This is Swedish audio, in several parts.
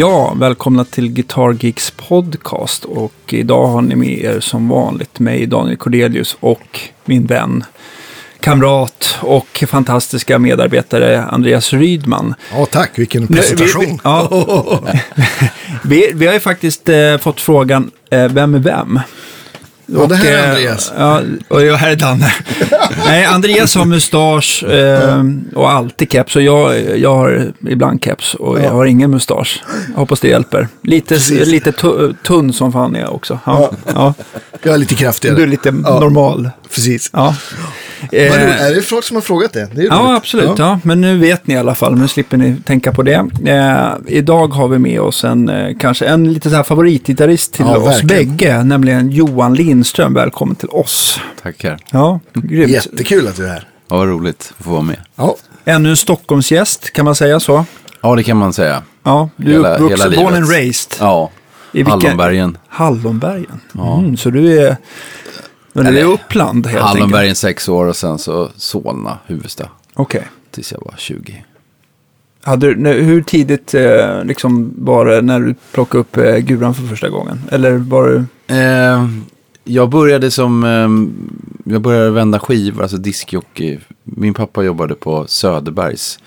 Ja, välkomna till Guitar Geeks podcast. Och idag har ni med er som vanligt mig, Daniel Cordelius och min vän, kamrat och fantastiska medarbetare Andreas Rydman. Ja, tack. Vilken presentation. Vi, vi, ja. vi, vi har ju faktiskt eh, fått frågan, eh, vem är vem? Ja, det här är eh, Andreas. Ja, och jag här är Danne. Nej, Andreas har mustasch eh, och alltid keps. Och jag, jag har ibland keps och jag har ingen mustasch. Hoppas det hjälper. Lite, lite tu- tunn som fan är jag också. Ja, ja. Jag är lite kraftigare. Du är lite Ja. normal. Precis. Ja. Eh, är det folk som har frågat det? det är Ja, roligt. absolut. Ja. Men nu vet ni i alla fall. Nu slipper ni tänka på det. Eh, idag har vi med oss en, eh, kanske en lite så här favoritgitarrist till Ja, oss verkligen. bägge. Nämligen Johan Lindström. Välkommen till oss. Tackar. Ja, grymt. Jättekul att du är här. Ja, vad roligt att få vara med. Ja, Ännu en Stockholmsgäst, kan man säga så? Ja, det kan man säga. Ja, du är uppvuxen, born and raised. Ja, I vilken- Hallonbergen. Hallonbergen. Ja. Mm, så du är, men du är Uppland helt? Hallonbergen sex år och sen så Solna, Huvudsta. Okej. Tills jag var 20. Hade du- Hur tidigt eh, liksom var det när du plockade upp eh, guran för första gången? Eller var du... Eh, jag började som, eh, jag började vända skivor, alltså diskjockey. Min pappa jobbade på Söderbergs.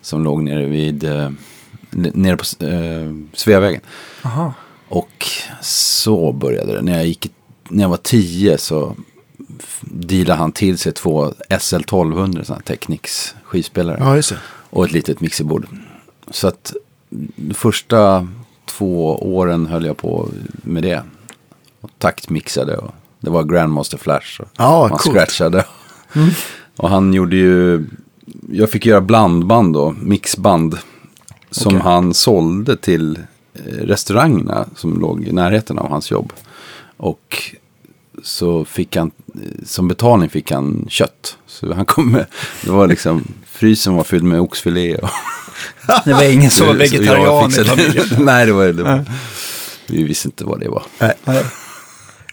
Som låg nere vid, eh, nere på eh, Sveavägen. Aha. Och så började det. När jag, gick, när jag var tio så dealade han till sig två SL1200, sådana Technics skivspelare. ja just det. Och ett litet mixerbord. Så att de första två åren höll jag på med det. Och taktmixade och det var Grandmaster Flash. Och Ja, man coolt. scratchade. Och han gjorde ju, jag fick göra blandband då, mixband. Som Okej. han sålde till eh, restaurangerna som låg i närheten av hans jobb. Och så fick han, som betalning fick han kött. Så han kom med, det var liksom, frysen var fylld med oxfilé. Och, Det var ingen som var vegetarian i familjen. Nej, det var det. Var, vi visste inte vad det var. Nej.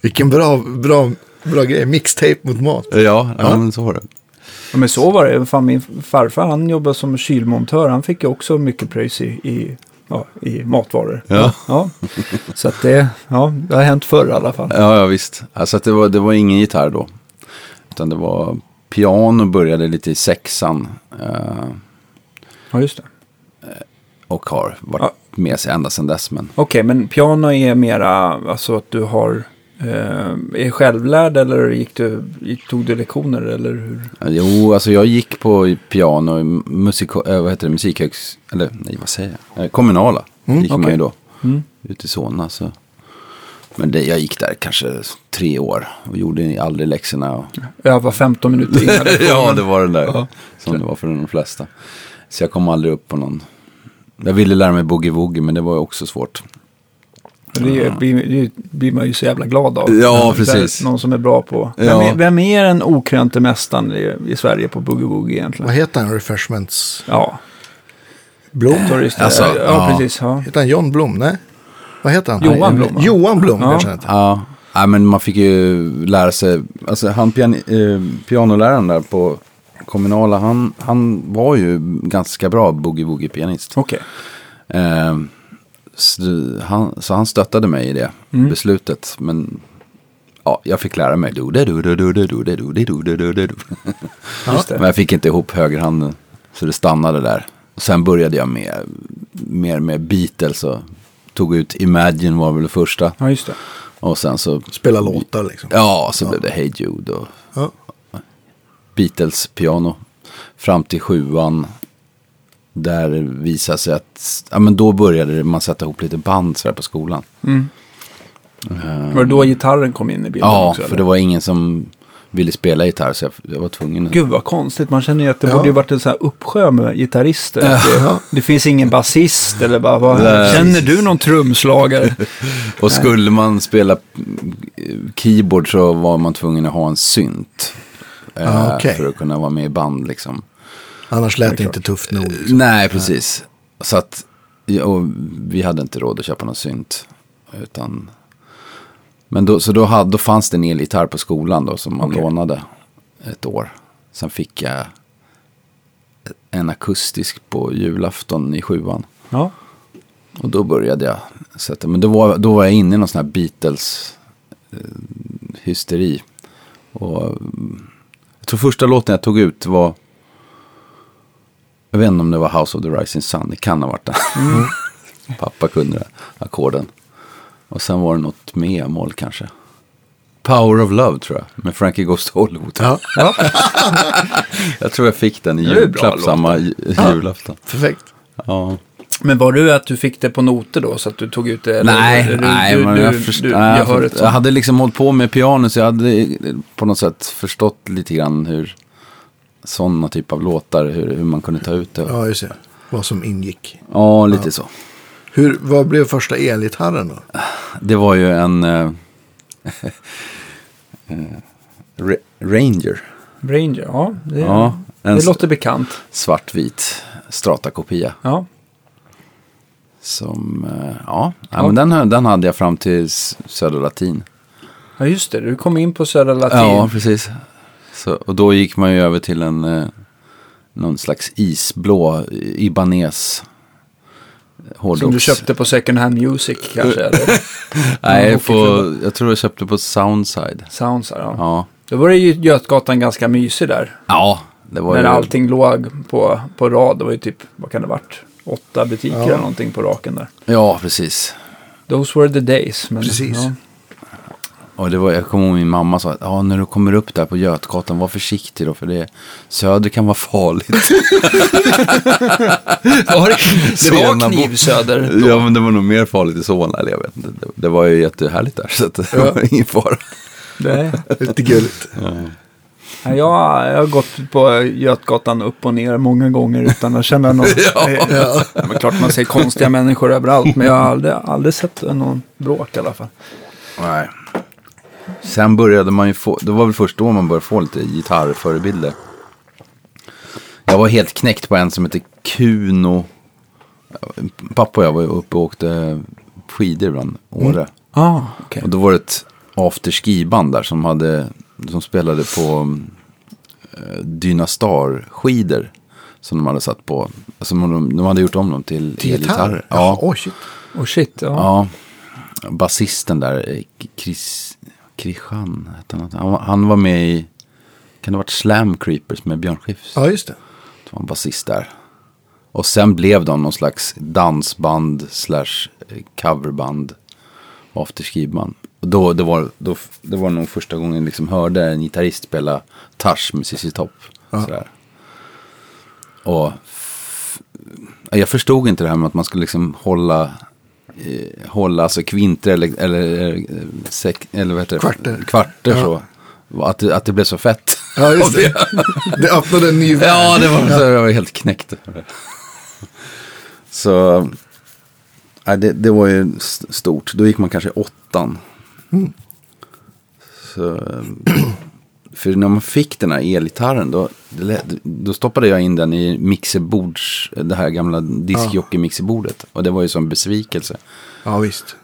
Vilken bra, bra, bra grej. Mixtape mot mat. Ja, ja. men så var det. Ja, men så var det. Fan, min farfar han jobbade som kylmontör. Han fick ju också mycket pröjs i, i, ja, i matvaror. Ja. ja. Så att det, ja, det har hänt förr i alla fall. Ja, ja visst. Alltså det, var, det var ingen gitarr då. Utan det var piano började lite i sexan. eh, Ja, just det. och har varit Ja. med sig ända sedan dess. Men Okej, men piano är mera alltså att du har eh, är självlärd eller gick du, tog du lektioner eller hur? Jo, alltså jag gick på piano i musik, äh, vad heter det, musikhögs... Eller nej, vad säger jag? Eh, kommunala gick man okej. ju då. Mm. Ute i Solna. Så. Men det, jag gick där kanske tre år och gjorde aldrig läxorna. Och... Jag var 15 minuter innan. ja, det var den där. Ja. Som det var för de flesta. Så jag kom aldrig upp på någon... Jag ville lära mig boogie-woogie, men det var ju också svårt. Det blir, det blir man ju så jävla glad av. Ja, precis. Någon som är bra på. Vem, Ja. är, vem är den okrönte mästaren i, i Sverige på boogie woogie egentligen? Vad heter han? Refreshments Ja, Blom? Torris. Alltså, ja, ja. precis. Ja. Heter han John Blom? Nej. Vad heter han? Johan Blom? Johan Blom Ja. kanske han heter. Ja, ja men man fick ju lära sig. Alltså han pian, eh, pianoläraren där på kommunala, han, han var ju ganska bra boogie-woogie-pianist. Okej. Eh, så han, så han stöttade mig i det mm. beslutet. Men ja, jag fick lära mig. Men jag fick inte ihop högerhanden. Så det stannade där. Och sen började jag med mer med Beatles och tog ut Imagine var väl det första. Ja, just det. Och sen så... Spela låtar liksom. Ja, så ja. blev det Hey Jude och ja. Beatles piano. Fram till sjuan där visade sig att, ja men då började man sätta ihop lite band sådär på skolan. Mm. Eh, Var det då gitarren kom in i bilden Ja, också? för eller? det var ingen som ville spela gitarr så jag, jag var tvungen. Gud vad konstigt. Man känner ju att det Ja. borde ju varit en sån här uppsjö med gitarrister. Ja. Det, det finns ingen basist eller bara, vad, Nej. känner du någon trumslagare? Och skulle man spela mm, keyboard så var man tvungen att ha en synt. eh, Ah, okej. För att kunna vara med i band liksom. Annars lät det inte tufft nog. Liksom. Nej, precis. Så att, och vi hade inte råd att köpa någon synt. Utan, men då, så då, hade, då fanns det en elgitarr på skolan då som man Okej. lånade ett år. Sen fick jag en akustisk på julafton i sjuan. Ja. Och då började jag sätta, men då var, då var jag inne i någon sån här Beatles-hysteri. och mm, jag tror första låten jag tog ut var, jag vet inte om det var House of the Rising Sun, det kan ha varit den. Pappa kunde det, ackorden. Och sen var det något med mål kanske. Power of Love tror jag, med Frankie Goes to Hollywood. Ja, Jag tror jag fick den i Det julklapp samma ju- julafton. perfekt. Ja. Men var du att du fick det på noter då så att du tog ut det? eller- Nej, eller du, nej, du, men du, jag, först- du, nej, jag hör jag, ett jag sånt. hade liksom hållit på med piano så jag hade på något sätt förstått lite grann hur sådana typ av låtar, hur, hur man kunde ta ut det. Ja, Ja, just det. Vad som ingick. lite så. Hur, vad blev första elgitarren då? Det var ju en eh, eh, Ra- Ranger, Ranger, ja. Det, Ja, en det låter bekant. svartvit Strata-kopia. Ja. Som, eh, ja, ja. men den, den hade jag fram till Södra Latin. ja, just det. Du kom in på Södra Latin. Ja, precis. Så, och då gick man ju över till en eh, någon slags isblå Ibanez hårdrocks. som du köpte på Second Hand Music kanske? eller? Nej, på, jag tror jag köpte på Soundside. Sounds, ja. Ja, Då var det ju Götgatan ganska mysig där. ja det var När ju... allting låg på, på rad. Det var ju typ, vad kan det varit? Åtta butiker Ja. eller någonting på raken där. Ja, precis. Those were the days. Men, Precis. Ja. Och det var, jag kommer ihåg min mamma sa att ja, när du kommer upp där på Götgatan, var försiktig då för det söder kan vara farligt. Var det, var knivsöder då. ja, men det var nog mer farligt i Solna, eller jag vet inte. Det, det var ju jättehärligt där, så att det Ja. var ingen fara. Nej. Lite gulligt. Ja, jag, jag har gått på Götgatan upp och ner många gånger utan att känna någon... ja. Men klart man ser konstiga människor överallt, men jag har aldrig, aldrig sett någon bråk i alla fall. Nej. Sen började man ju få, det var väl först då man började få lite gitarrförebilder. Jag var helt knäckt på en som heter Kuno. Pappa och jag var ju uppe och åkte skidor ibland, Åre. Ah, okej. Och då var det ett afterski-band där som, hade, som spelade på eh, Dynastar-skidor. Som de hade satt på, alltså de, de hade gjort om dem till, Till gitarr? elgitarrer. Ja. Oj, shit. Oh shit, ja. Ja, basisten där, eh, Chris, Krishan hette han. han. var- Han var med i, kan det ha varit Slam Creepers med Björn Skifs? Ja, just det. Det var en basist där. Och sen blev de någon slags dansband slash eh, coverband. Afterski-band. Och då, det, var, då, det var nog första gången jag liksom hörde en gitarrist spela Touch med ZZ Top. Sådär. Och jag förstod inte det här med att man skulle liksom hålla, eh, hålla alltså kvinter eller, eller, eh, sek, eller vad heter det? Kvarter. Kvarter Ja. så. Att, det- att det blev så fett. Ja, just det. Det öppnade en ny värld. Ja, det var, så jag var helt knäckt. Så nej, det, det var ju st- stort. Då gick man kanske åttan. Så, för när man fick den här elgitarren då, då stoppade jag in den i mixerbords, det här gamla diskjockey-mixerbordet. Och det var ju som besvikelse. Ja, visst.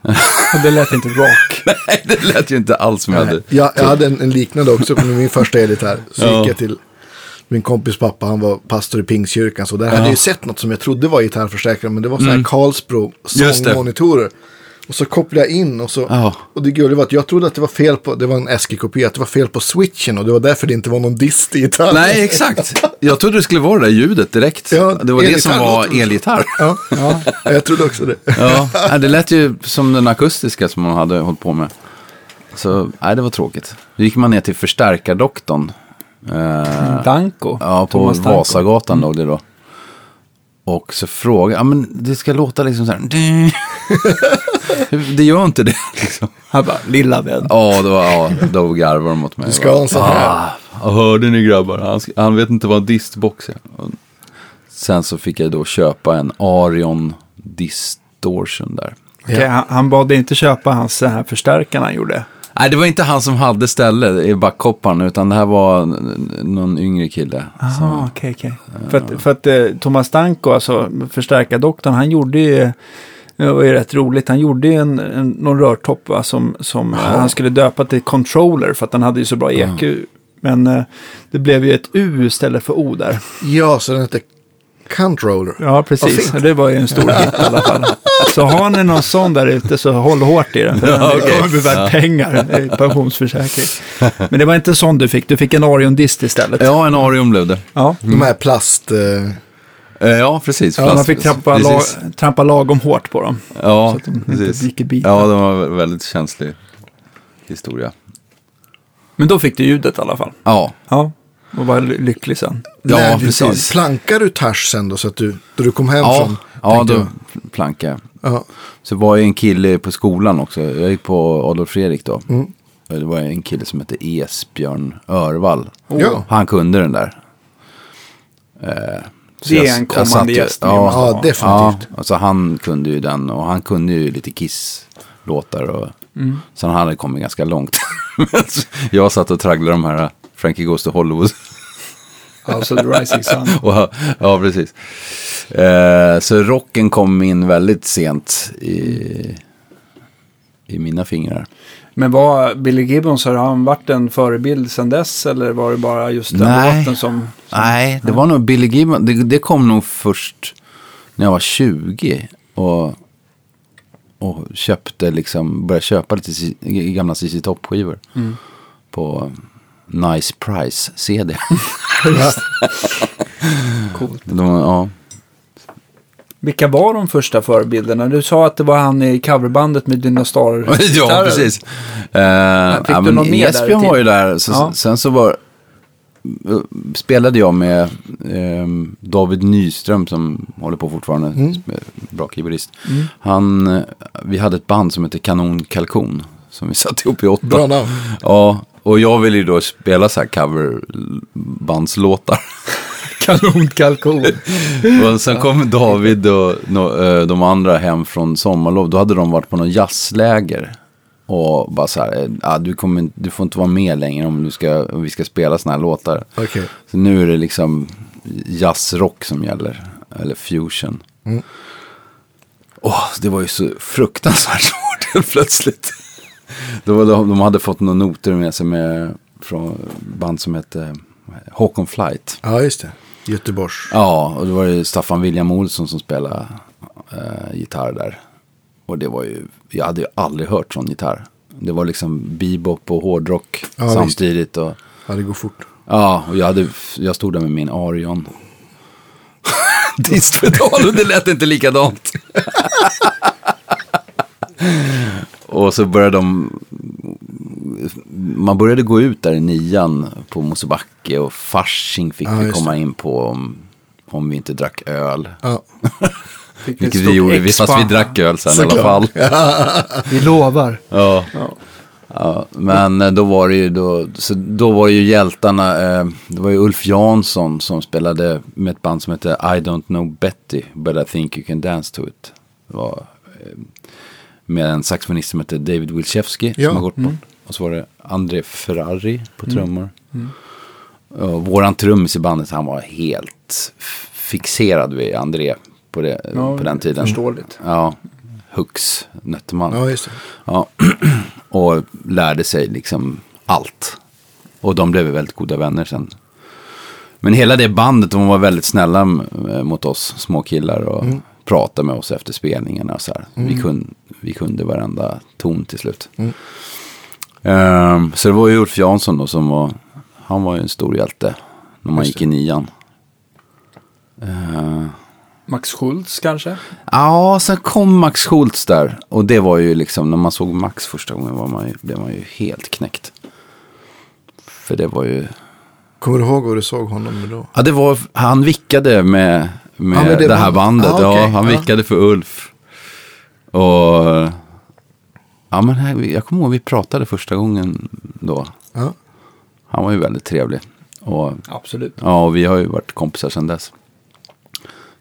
Det lät inte rock. Nej, det lät ju inte alls som jag hade. Jag, jag hade en, en liknande också med min första elgitarr. Så gick jag till min kompis pappa, han var pastor i Pingstkyrkan. Så där hade Ja. jag ju sett något som jag trodde var gitarrförstärkare. Men det var så här Just det. sångmonitorer. Och så kopplade jag in och så. Ja. Och det gulliga var att jag trodde att det var fel på, det var en ASCII-kopia, att det var fel på switchen. Och det var därför det inte var någon dist i gitarren. Nej, exakt. Jag trodde det skulle vara det där ljudet direkt. Ja, det var det som var elgitarr. Ja, ja. jag trodde också det. Ja, det lät ju som den akustiska som man hade hållit på med. Så, nej, det var tråkigt. Då gick man ner till förstärkardoktorn. Eh, Danko. ja, på Thomas Danko. Vasagatan låg det då. Och så frågade ja men det ska låta liksom så här. det gör inte det liksom. Han bara, lilla vän. Ja, då, ja, då garvade de åt mig. Du ska ha en sån här. Ah, hörde ni grabbar? Han, han vet inte vad en distbox är. Sen så fick jag då köpa en Arion Distortion där. Okej, han, han bad inte köpa hans här förstärkaren han gjorde. Nej, det var inte han som hade ställe i backhopparn, utan det här var någon yngre kille. Jaha, okej, okej. För att, för att eh, Thomas Danko, alltså förstärkardoktorn, han gjorde ju, det var ju rätt roligt, han gjorde ju en, en, någon rörtopp va, som, som eh, han skulle döpa till controller för att han hade ju så bra EQ. Men eh, det blev ju ett U istället för O där. Ja, så den hette Cunt Roller. Ja, precis. Det var ju en stor hit i alla fall. Så har ni någon sån där ute så håll hårt i den. För den Ja, okej. kommer bli värd pengar. Är pensionsförsäkring. Men det var inte sån du fick. Du fick en Arion-dist istället. Ja, en Arium blev det. Ja. De här plast... Eh, Ja, precis. Ja, man fick trampa, precis. lag, trampa lagom hårt på dem. Ja, så att de inte precis. gick. Ja, det var en väldigt känslig historia. Men då fick du ljudet i alla fall. Ja, Ja, och var ly- lycklig sen. ja lärde du- precis. Plankar du Tash sen då? Så att du, då du kom hem Ja, från... ja då jag. plankade jag. Ja. Så var jag en kille på skolan också. Jag gick på Adolf Fredrik då. Mm. Det var en kille som hette Esbjörn Örvall. Ja. Han kunde den där. Eh, så Det är jag- en kommande satt gäst. Ja, Ja, definitivt. Ja, alltså han kunde ju den och han kunde ju lite Kiss-låtar. Och, Så han hade kommit ganska långt. Jag satt och tragglade de här Frankie Goes to Hollywood. Alltså The Rising Sun. och, ja, precis. Eh, så rocken kom in väldigt sent i, i mina fingrar. Men var Billy Gibbons, har han varit en förebild sedan dess? Eller var det bara just den Nej. låten som... Nej, det var nog Billy Gibbon. Det, det kom nog först när jag var 20. Och, och köpte liksom, började köpa lite gamla CC Top-skivor. På Nice Price CD. Coolt. De, ja. Vilka var de första förebilderna? Du sa att det var han i coverbandet med Dinosaur. ja, precis. Uh, Fick ja, du någon mer där Esbjörn var ju där. Så, Ja. Sen så var, spelade jag med ehm, David Nyström som håller på fortfarande. Mm. Bra keyboardist. Han, eh, vi hade ett band som hette Kanon Kalkon. Som vi satte ihop i åtta. Bra namn. Ja, och jag ville ju då spela så här coverbandslåtar. Kanonkalkon. Och sen kom David och eh, de andra hem från sommarlov. Då hade de varit på någon jazzläger. Och bara så här, eh, ah, du, kommer, du får inte vara med längre om, du ska, om vi ska spela såna här låtar. Okej. Så nu är det liksom jazzrock som gäller. Eller fusion. Åh, det var ju så fruktansvärt svårt plötsligt. Det var, de, de hade fått några noter med sig med, från band som hette Håkon Flight. Ja, just det. Göteborgs. Ja, och det var det Staffan William Olsson som spelade eh, gitarr där. Och det var ju, jag hade ju aldrig hört sån gitarr. Det var liksom bebop och hårdrock Ja, samtidigt. Och, Ja, det går fort. ja, och jag, hade, jag stod där med min Arion. Distpedal och det lät inte likadant. och så började de, man började gå ut där i nian på Mosebacke och Fasching fick Ja, vi komma in på om, om vi inte drack öl. Ja. Vilket vi gjorde, vi, fast vi drack öl sen i alla fall. Vi lovar. Ja. Ja, men eh, då var det ju då, så då var ju hjältarna, eh, det var ju Ulf Jansson som spelade med ett band som hette I don't know Betty, but I think you can dance to it. Det var eh, med en saxofonist som hette David Wilczewski Ja. som har gått bort. Och så var det André Ferrari på trummor. Och våran trummis i bandet, han var helt fixerad vid André på, det, Ja, på den tiden. förståeligt. Ja, Hux Nötteman. ja, just det. Ja, och lärde sig liksom allt. Och de blev väldigt goda vänner sen. Men hela det bandet, de var väldigt snälla eh, mot oss små killar och pratade med oss efter spelningarna. Och så här. Vi, kunde, vi kunde varenda ton till slut. Ehm, så det var ju Ulf Jansson då som var, han var ju en stor hjälte när man Just gick i nian. Ehm, Max Schultz kanske? Ja, sen kom Max Schultz där. Och det var ju liksom, när man såg Max första gången var man ju, blev man ju helt knäckt. För det var ju, Kommer du ihåg vad du såg honom då? ja det var, han vickade med, med, Ja, med det, det här bandet. bandet. Ja, Ja, han Ja. vickade för Ulf. Och, ja men här, jag kommer ihåg vi pratade första gången då. Ja. Han var ju väldigt trevlig. Och Absolut. Ja, och vi har ju varit kompisar sedan dess.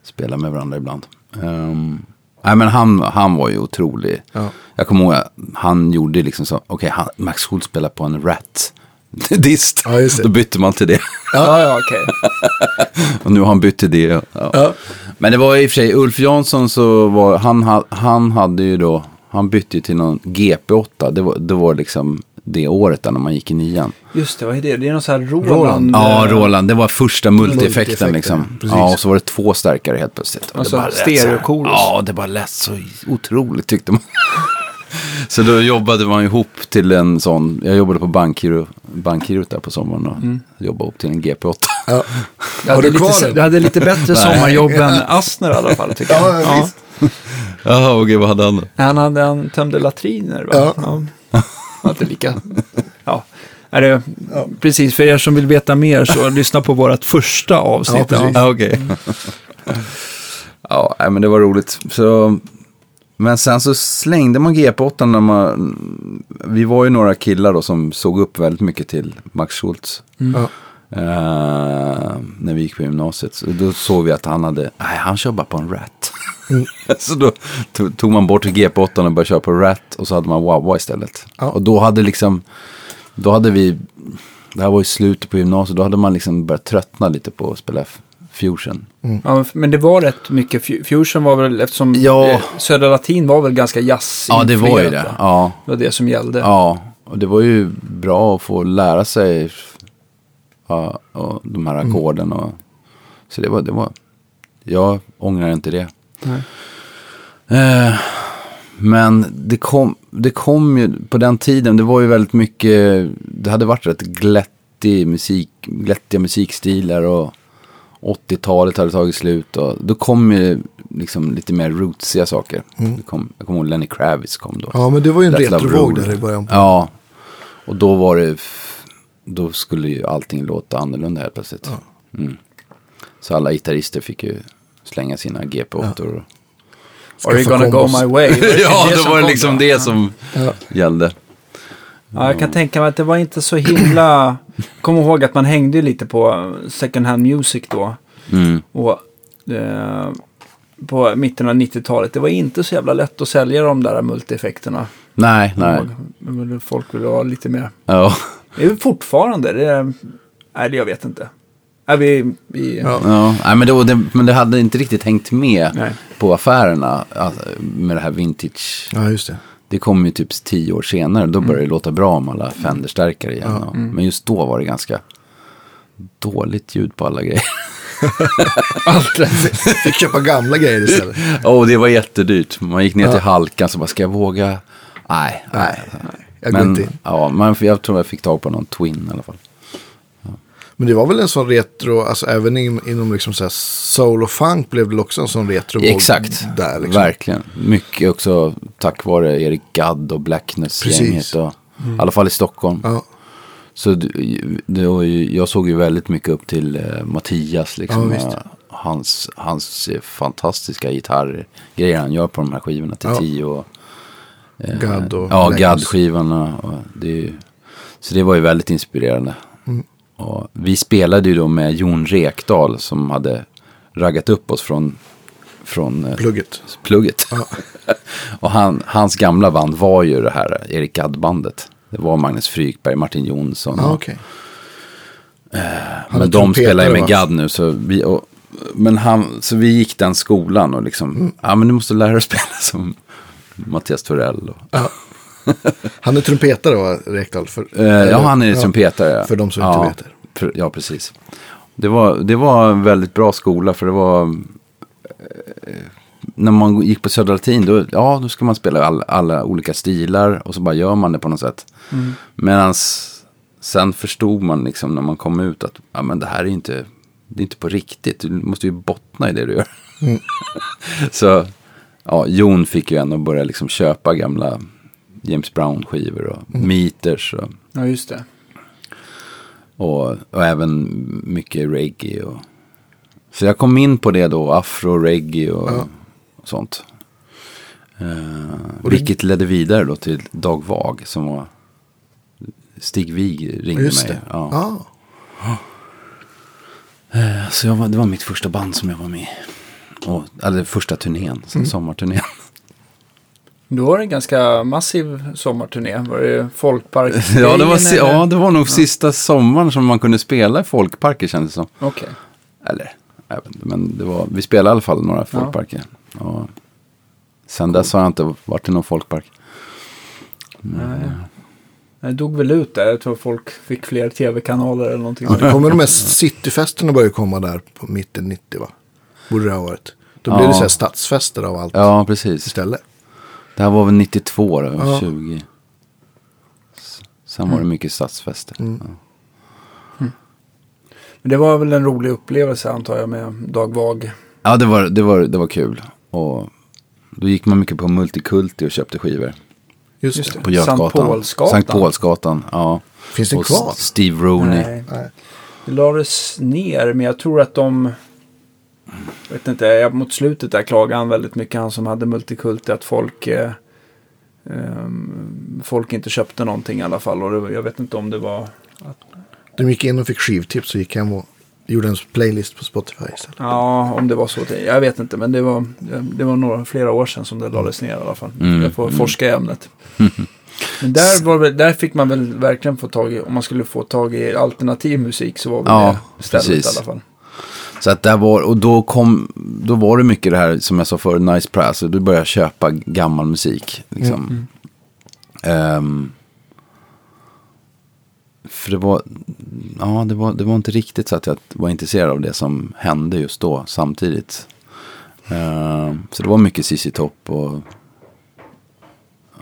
Spelar med varandra ibland. Um, nej, men han, han var ju otrolig. Ja. Jag kommer ihåg, han gjorde liksom så, okej, han Max Schultz spelar på en rat. Dist. Ja. Då bytte man till det. Ja, ja, okej. och nu har han bytt till det. Ja. Ja. Men det var i och för sig, Ulf Jansson så var, han, ha- han hade ju då, han bytte ju till någon GP8. Det var, det var liksom, det året där när man gick i nian. Just det, vad är det? Det är någon sån här Roland. Roland. Ja, eh, Roland. Det var första multieffekten liksom. precis. Ja, och så var det två stärkare helt plötsligt. Och Alltså, lät så. Ja, det bara lät så otroligt tyckte man. så då jobbade man ihop till en sån, jag jobbade på bankgiro, bankgirot där på sommaren och Mm. jobbade ihop till en GP8. Ja. Du Har hade, lite, du hade lite bättre sommarjobb än Asner i alla fall, tycker jag. Ja, ja. Jaha, okej, vad hade han då? Han, hade, han tömde latriner, va? Ja. Alltid lika. Ja. Är det, Precis, för er som vill veta mer så lyssna på vårt första avsnitt. Ja, precis. Ja, okej. ja, men det var roligt. Så, men sen så slängde man G8 när man... Vi var ju några killar då som såg upp väldigt mycket till Max Schultz. Ja. Eh, när vi gick på gymnasiet. Så då såg vi att han hade, nej han kör bara på en Rat. så då to- tog man bort G8 och började köra på Rat och så hade man Wawa istället. Ja. Och då hade liksom, då hade vi, det här var ju slutet på gymnasiet, då hade man liksom börjat tröttna lite på att spela F- Fusion. Ja, men det var rätt mycket. Fu- Fusion var väl, eftersom Ja. eh, Södra Latin var väl ganska jazz Ja, det var ju det. Ja, Det var det som gällde. ja, och det var ju bra att få lära sig ja, och de här ackorden. Och, så det var, det var, jag ångrar inte det. Eh, men det kom, det kom ju på den tiden, det var ju väldigt mycket, det hade varit rätt glättig musik, glättiga musikstilar och 80-talet hade tagit slut och då kom ju liksom lite mer rootsiga saker. Det kom, jag kommer ihåg Lenny Kravitz kom då. ja, men det var ju en retrovåg där i början. På. Ja, och då var det, då skulle ju allting låta annorlunda helt plötsligt. Mm. Så alla gitarrister fick ju slänga sina GP8 och Are you gonna go my way? Det ja, det det som var kom liksom då? det som Ja. gällde. Ja, jag kan tänka mig att det var inte så himla... Kom ihåg att man hängde lite på second hand music då. Mm. Och eh, på mitten av 90-talet. Det var inte så jävla lätt att sälja de där multieffekterna. Nej, nej. Men Folk ville ha lite mer. Ja. Det är väl fortfarande. Det är, nej, det jag vet inte. Är vi, vi, Ja. Ja, nej, men, det, det, men det hade inte riktigt hängt med Nej. på affärerna alltså, med det här vintage. ja, just det. Det kom ju typ tio år senare. Då började det låta bra om alla Fender-stärkare igen. Och, Men just då var det ganska dåligt ljud på alla grejer. allt. Fick köpa gamla grejer istället. Åh, det var jättedyrt. Man gick ner till halkan så bara, ska jag våga? Nej, nej. Jag Men, inte in. ja, men jag tror jag fick tag på någon Twin i alla fall. Men det var väl en sån retro, alltså även in, inom liksom så soul och funk blev det också en sån retro Exakt, där liksom. verkligen. Mycket också tack vare Erik Gadd och Blackness-gänget. Och, I alla fall i Stockholm. Ja, Så det, jag såg ju väldigt mycket upp till eh, Mattias. Liksom, Ja, hans, hans fantastiska gitarrgrejer han gör på de här skivorna till Ja. tio. Och, eh, Gadd och Ja, ju, så det var ju väldigt inspirerande. Mm. Och vi spelade ju då med Jon Rekdal som hade raggat upp oss från, från eh, plugget. plugget. Ja. och han, hans gamla band var ju det här Erik Gadd-bandet. Det var Magnus Frykberg, Martin Jonsson. Ja, och- okej. men de spelar ju med? Gadd nu. Så vi, och, men han, så vi gick den skolan och liksom, Mm. ja men du måste lära dig spela som Mattias Torell. Och, Han är trumpetare va, Rekdal? För, Eh, ja, han är ja. trumpetare. ja. för de som ja, inte vet För, ja, precis. Det var, det var en väldigt bra skola för det var... eh, När man gick på Södra Latin, då, ja, då ska man spela all, alla olika stilar och så bara gör man det på något sätt. Mm. Medan sen förstod man liksom när man kom ut att ja, men det här är inte, det är inte på riktigt. Du måste ju bottna i det du gör. Mm. så ja, Jon fick ju en att börja liksom köpa gamla James Brown-skivor och Mm. meters. Och, Ja, just det. och, och även mycket reggae. Och, så jag kom in på det då, afro, reggae och, Ja. och sånt. Uh, Och det- vilket ledde vidare då till Dag Vag som var Stig Wig ringde Just mig. det. Ja. Ja. Eh, Så var, det var mitt första band som jag var med i. Och, eller första turnén, Mm. sommarturnén. Var det en ganska massiv sommarturné. Var det folkpark? ja, det var, eller? ja, det var nog sista sommaren som man kunde spela i folkparker kändes det som. Okej. Eller, jag vet inte, men det var, vi spelade i alla fall några folkparker. Och sen dess har jag inte varit i någon folkpark. Nej. Det dog väl ut där. Jag tror folk fick fler tv-kanaler eller någonting. Ja, det kommer de mest cityfesterna börjar komma där på mitten 90 va? Borde det ha varit. Då blev Ja. det så här stadsfester av allt Ja, precis. istället. Det här var väl 92 då, Ja. 20. S- Sen var det mycket stadsfester. Mm. Ja. Men det var väl en rolig upplevelse antar jag med Dag Vag. Ja, det var, det, var, det var kul. Och då gick man mycket på Multikulti och köpte skivor. Just, Just det. det. På Götgatan. Sankt Paulsgatan. Sankt Paulsgatan, ja. Finns den och kvar? S- Steve Rooney. Nej, Nej. det lades ner men jag tror att de... Jag vet inte, jag- mot slutet där klagade han väldigt mycket, han som hade Multikulti, att folk... Eh, ehm, folk inte köpte någonting i alla fall. Och det, jag vet inte om det var... De gick in och fick skivtips och gick hem och gjorde en playlist på Spotify istället. Ja, om det var så. Jag vet inte, men det var, det var några, flera år sedan som det lades ner i alla fall. Mm, Jag får mm. forska i ämnet. Men där, var, där fick man väl verkligen få tag i, om man skulle få tag i alternativ musik så var väl Ja, det stället precis. i alla fall. Så att där var, och då kom, då var det mycket det här som jag sa förut, nice. Och du började köpa gammal musik. Liksom. Ehm, för det var, ja det var, det var inte riktigt så att jag var intresserad av det som hände just då samtidigt. Ehm, så det var mycket CC Top och,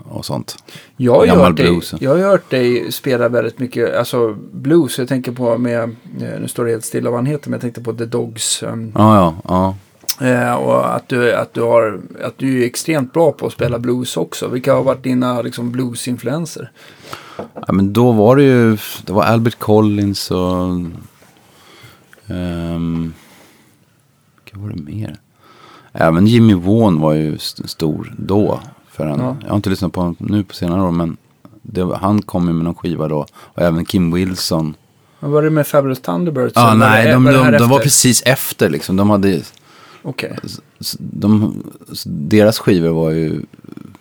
och sånt. Jag har, Gammal hört dig, blues. jag har hört dig spela väldigt mycket, alltså blues. Jag tänker på med, eh, nu står det helt stilla vad han heter, men jag tänkte på The Dogs. ehm, Ja, ja, ja. Eh, och att du, att, du har, att du är extremt bra på att spela blues också. Vilka har varit dina liksom, bluesinfluenser? Ja, men då var det ju, det var Albert Collins och... Um, vad var det mer? Även Jimmy Vaughan var ju st- stor då. För han, Ja. Jag har inte lyssnat på honom nu på senare år, men det, han kom ju med någon skiva då. Och även Kim Wilson. Vad var det med Fabulous Thunderbirds? Ja, nej, det- de, var de, de var precis efter liksom. De hade, Okej, s- de, deras skivor var ju,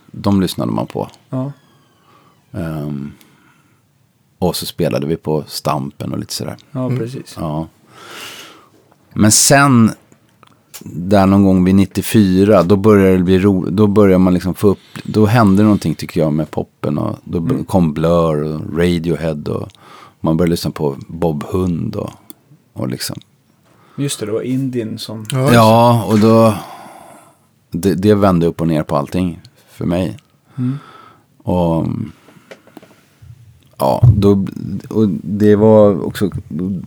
de lyssnade man på. ja. Ehm, och så spelade vi på Stampen och lite sådär. Ja, precis. Ja. Men sen, där någon gång vid 94, då började det bli ro, då började man liksom få upp, då hände någonting tycker jag med poppen och då b- kom Blur och Radiohead och man började lyssna på Bob Hund och, och liksom. Just det, det var Indien som... Ja, Ja, och då, det, det vände upp och ner på allting för mig. Mm. Och ja, då, och det var också,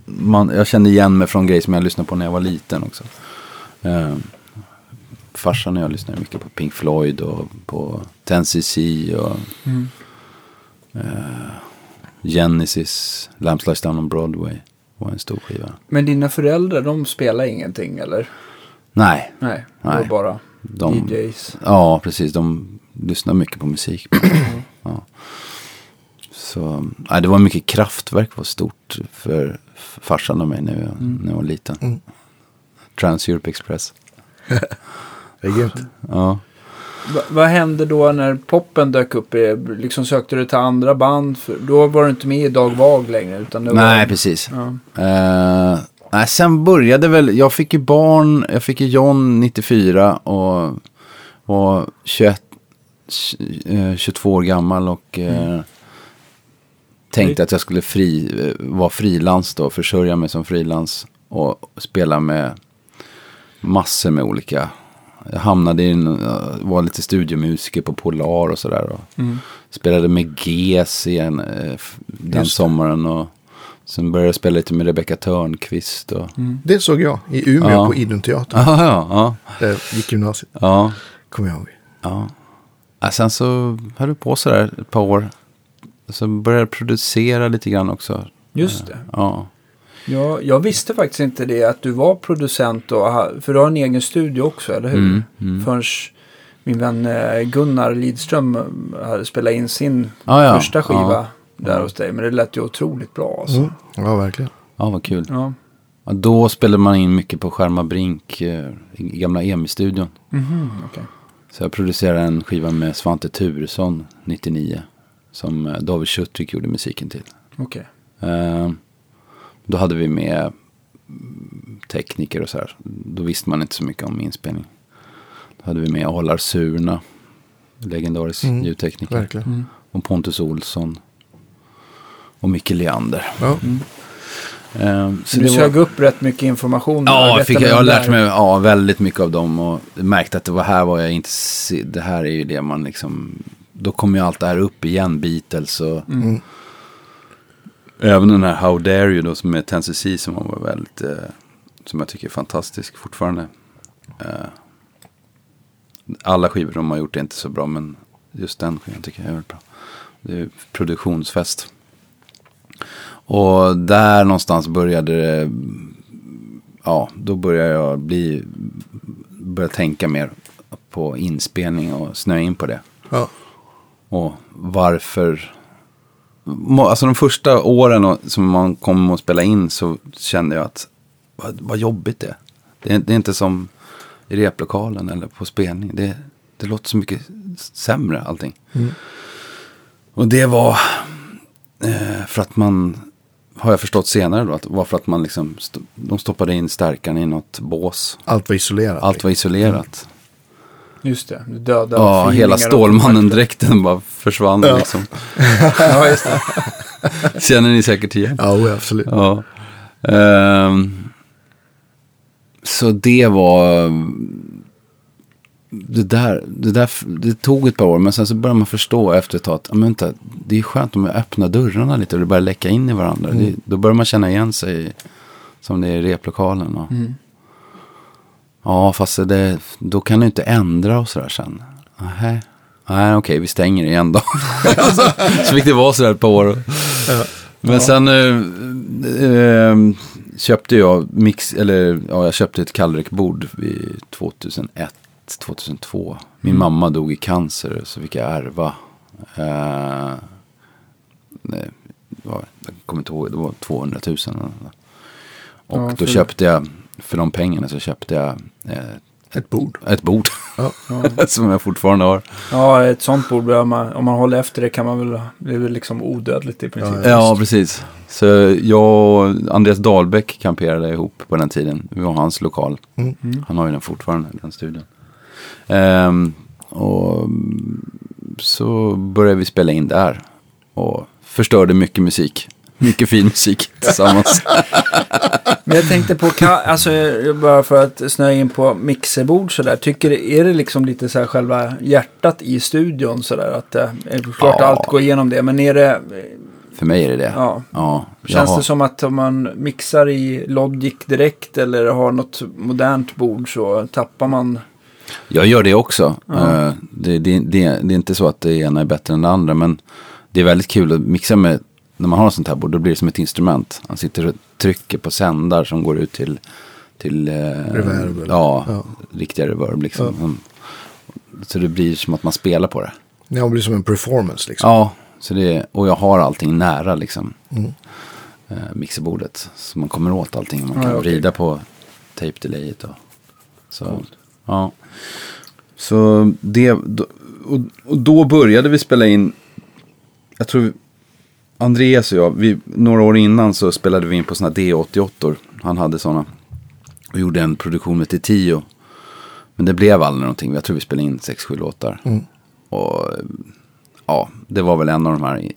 man, jag kände igen mig från grejer som jag lyssnade på när jag var liten också. Eh, farsan och jag lyssnade mycket på Pink Floyd och på 10cc och Mm. Genesis, Lamps Lies Down on Broadway var en stor skiva. Men dina föräldrar, de spelar ingenting eller? Nej, Nej, det var Nej. bara de, DJs. Ja, precis. De lyssnar mycket på musik. ja. Så nej, det var mycket kraftverk var stort för farsan och mig när jag, när jag var liten. Mm. Trans-Europe Express. Det är grymt. Ja. Va, vad hände då när poppen dök upp? Eh, Liksom sökte du till andra band? För då var du inte med i Dag Vag längre. Utan det Nej, var... precis. Ja. Eh, nej, sen började väl, jag fick ju barn, jag fick ju John 94 och var 21, eh, 22 år gammal och eh, tänkte att jag skulle fri, vara frilans då, försörja mig som frilans och spela med massor med olika. Jag hamnade i en, eh, var lite studiomusiker på Polar och sådär. Mm. Spelade med GES igen eh, den sommaren. Och sen började jag spela lite med Rebecca Törnqvist. Och... Det såg jag i Umeå Ja. på Idunteatern. Ja, ja, ja. Där gick gymnasiet. ja, Kommer jag ihåg. ja. ja. Sen så höll jag på sådär ett par år. Så började jag producera lite grann också. Just det. Ja, Ja, jag visste faktiskt inte det att du var producent. Och, för du har en egen studio också, eller hur? Mm, mm. Förrän min vän eh, Gunnar Lidström eh, hade spelat in sin Ja, ja. första skiva Ja. där hos dig. Men det lät ju otroligt bra alltså. Mm. Ja, verkligen. ja vad kul. Ja. Ja, då spelade man in mycket på Skärma Brink eh, i gamla EMI-studion. Mhm, okej. Så jag producerade en skiva med Svante Turesson 99. Som David Schutrik gjorde musiken till. Okej. Eh, då hade vi med mm, tekniker och så här. Då visste man inte så mycket om inspelning. Då hade vi med Alar Surna, legendarisk Mm, ljudtekniker. Verkligen. Mm. Och Pontus Olsson. och Micke Leander. Ja. Eh, så Du det var- sög upp rätt mycket information. Ja, jag, fick, jag har lärt mig ja, väldigt mycket av dem och märkte att det var här var jag inte, det här är ju det man liksom, då kommer ju allt det här upp igen, Beatles och Mm. Även den här How Dare You då som är Tennessee som var väldigt, eh, som jag tycker är fantastisk fortfarande. Eh, alla skivor de har gjort är inte så bra men just den skivan tycker jag är väldigt bra. Det är produktionsfest. Och där någonstans började det ja, då börjar jag bli, börja tänka mer på inspelning och snöa in på det. Ja. Och varför, alltså de första åren och- som man kom att spela in så kände jag att vad, vad jobbigt det är. Det är. Det är inte som i replokalen eller på spelning. Det, det låter så mycket sämre allting. Och det var eh, för att man, har jag förstått senare då, att var för att man liksom, st- de stoppade in stärkaren i något bås. Allt var isolerat. Allt var isolerat. Just det, du döda Ja, hela Stålmannen-dräkten bara försvann Ja. liksom. Ja, just det. Känner ni säkert igen. Ja, oh, absolut. Ja. Ehm, så det var... Det där, det där, det tog ett par år, men sen så började man förstå efter ett tag att, men vänta, det är skönt om jag öppnar dörrarna lite och det börjar läcka in i varandra. Det, då börjar man känna igen sig som det är i replokalen. Och, Ja, fast det, då kan du inte ändra och sådär sen. Nej, okej, vi stänger igen då. så, så fick det vara sådär ett par år. Men sen eh, eh, köpte jag mix, eller ja, jag köpte ett kallräckbord vid 2001, 2002. Min mamma dog i cancer så fick jag ärva. Eh, nej, var, jag kommer inte ihåg, det var 200 000. eller något. Och Ja, då köpte jag, för de pengarna så köpte jag eh, Ett bord. ett bord. Ja. som jag fortfarande har. Ja, ett sånt bord, man, om man håller efter det kan man väl, väl liksom odödligt i princip. Ja, Ja, precis. Så jag och Andreas Dahlbäck kamperade ihop på den tiden. Vi var hans lokal. Mm. Han har ju den fortfarande, den studion. Ehm, och så började vi spela in där. Och förstörde mycket musik. Mycket fin musik tillsammans. Men jag tänkte på, alltså bara för att snöa in på mixerbord sådär. Tycker är det liksom lite så här själva hjärtat i studion sådär? Att det är klart Ja. allt går igenom det. Men är det, För mig är det det. ja. Ja, Känns jaha. det som att om man mixar i Logic direkt eller har något modernt bord så tappar man... Jag gör det också. Ja. Eh, Det, det, det, det är inte så att det ena är bättre än det andra. Men det är väldigt kul att mixa med, när man har ett sånt här bord, då blir det som ett instrument. Man sitter och trycker på sändar som går ut till, till eh, Reverb Ja, ja. riktiga reverb liksom. Mm. Så det blir som att man spelar på det. Ja, det blir som en performance liksom. Ja, så det, och jag har allting nära liksom. Mm. Eh, mixerbordet. Så man kommer åt allting. Man Ja, kan okej. vrida på tape delayet. Och, så, ja. så det, och, och då började vi spela in. Jag tror Andreas och jag, vi, några år innan så spelade vi in på sådana D88. Han hade sådana. Och gjorde en produktion med Tio. Men det blev aldrig någonting. Jag tror vi spelade in sex, sju låtar. Mm. Och ja, det var väl en av de här i-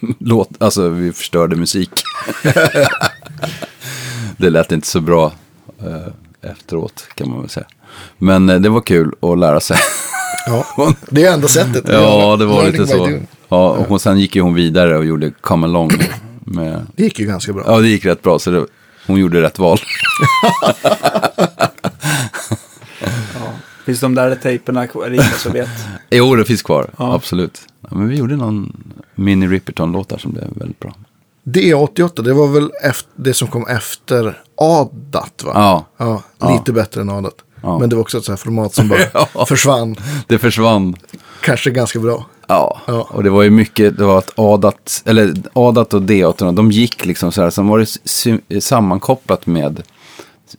låt, alltså vi förstörde musik. det lät inte så bra eh, efteråt kan man väl säga. Men eh, det var kul att lära sig. Ja, det är enda sättet. ja, det var lite så. Ja, och sen gick ju hon vidare och gjorde Come Along. Med, Det gick ju ganska bra. ja, det gick rätt bra. Så det, hon gjorde rätt val. Finns de där tejperna kvar? Är det ingen som vet? jo, det finns kvar. Ja. Absolut. Ja, men vi gjorde någon mini Ripperton-låtar som blev väldigt bra. D88, det var väl efter, det som kom efter Adat va? Ja. Ja, Ja. lite bättre än Adat. Ja. Men det var också ett sånt här format som bara Ja. försvann. Det försvann. Kanske ganska bra. Ja, Ja. och det var ju mycket, det var att Adat, eller Adat och D8, de gick liksom så här, sen var det sammankopplat med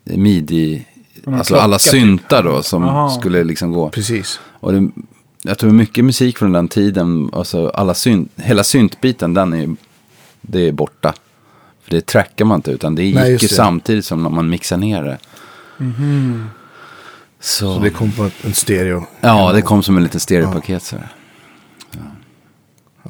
midi, alltså klocka alla typ. syntar då som Aha. skulle liksom gå. Precis. Och det, jag tror mycket musik från den tiden, alltså alla synt, hela syntbiten, den är, det är borta. För det trackar man inte, utan det gick Nej, ju det. samtidigt som när man mixar ner det. Så, Så det kom på en stereo. ja, det kom som en liten stereopaket så här.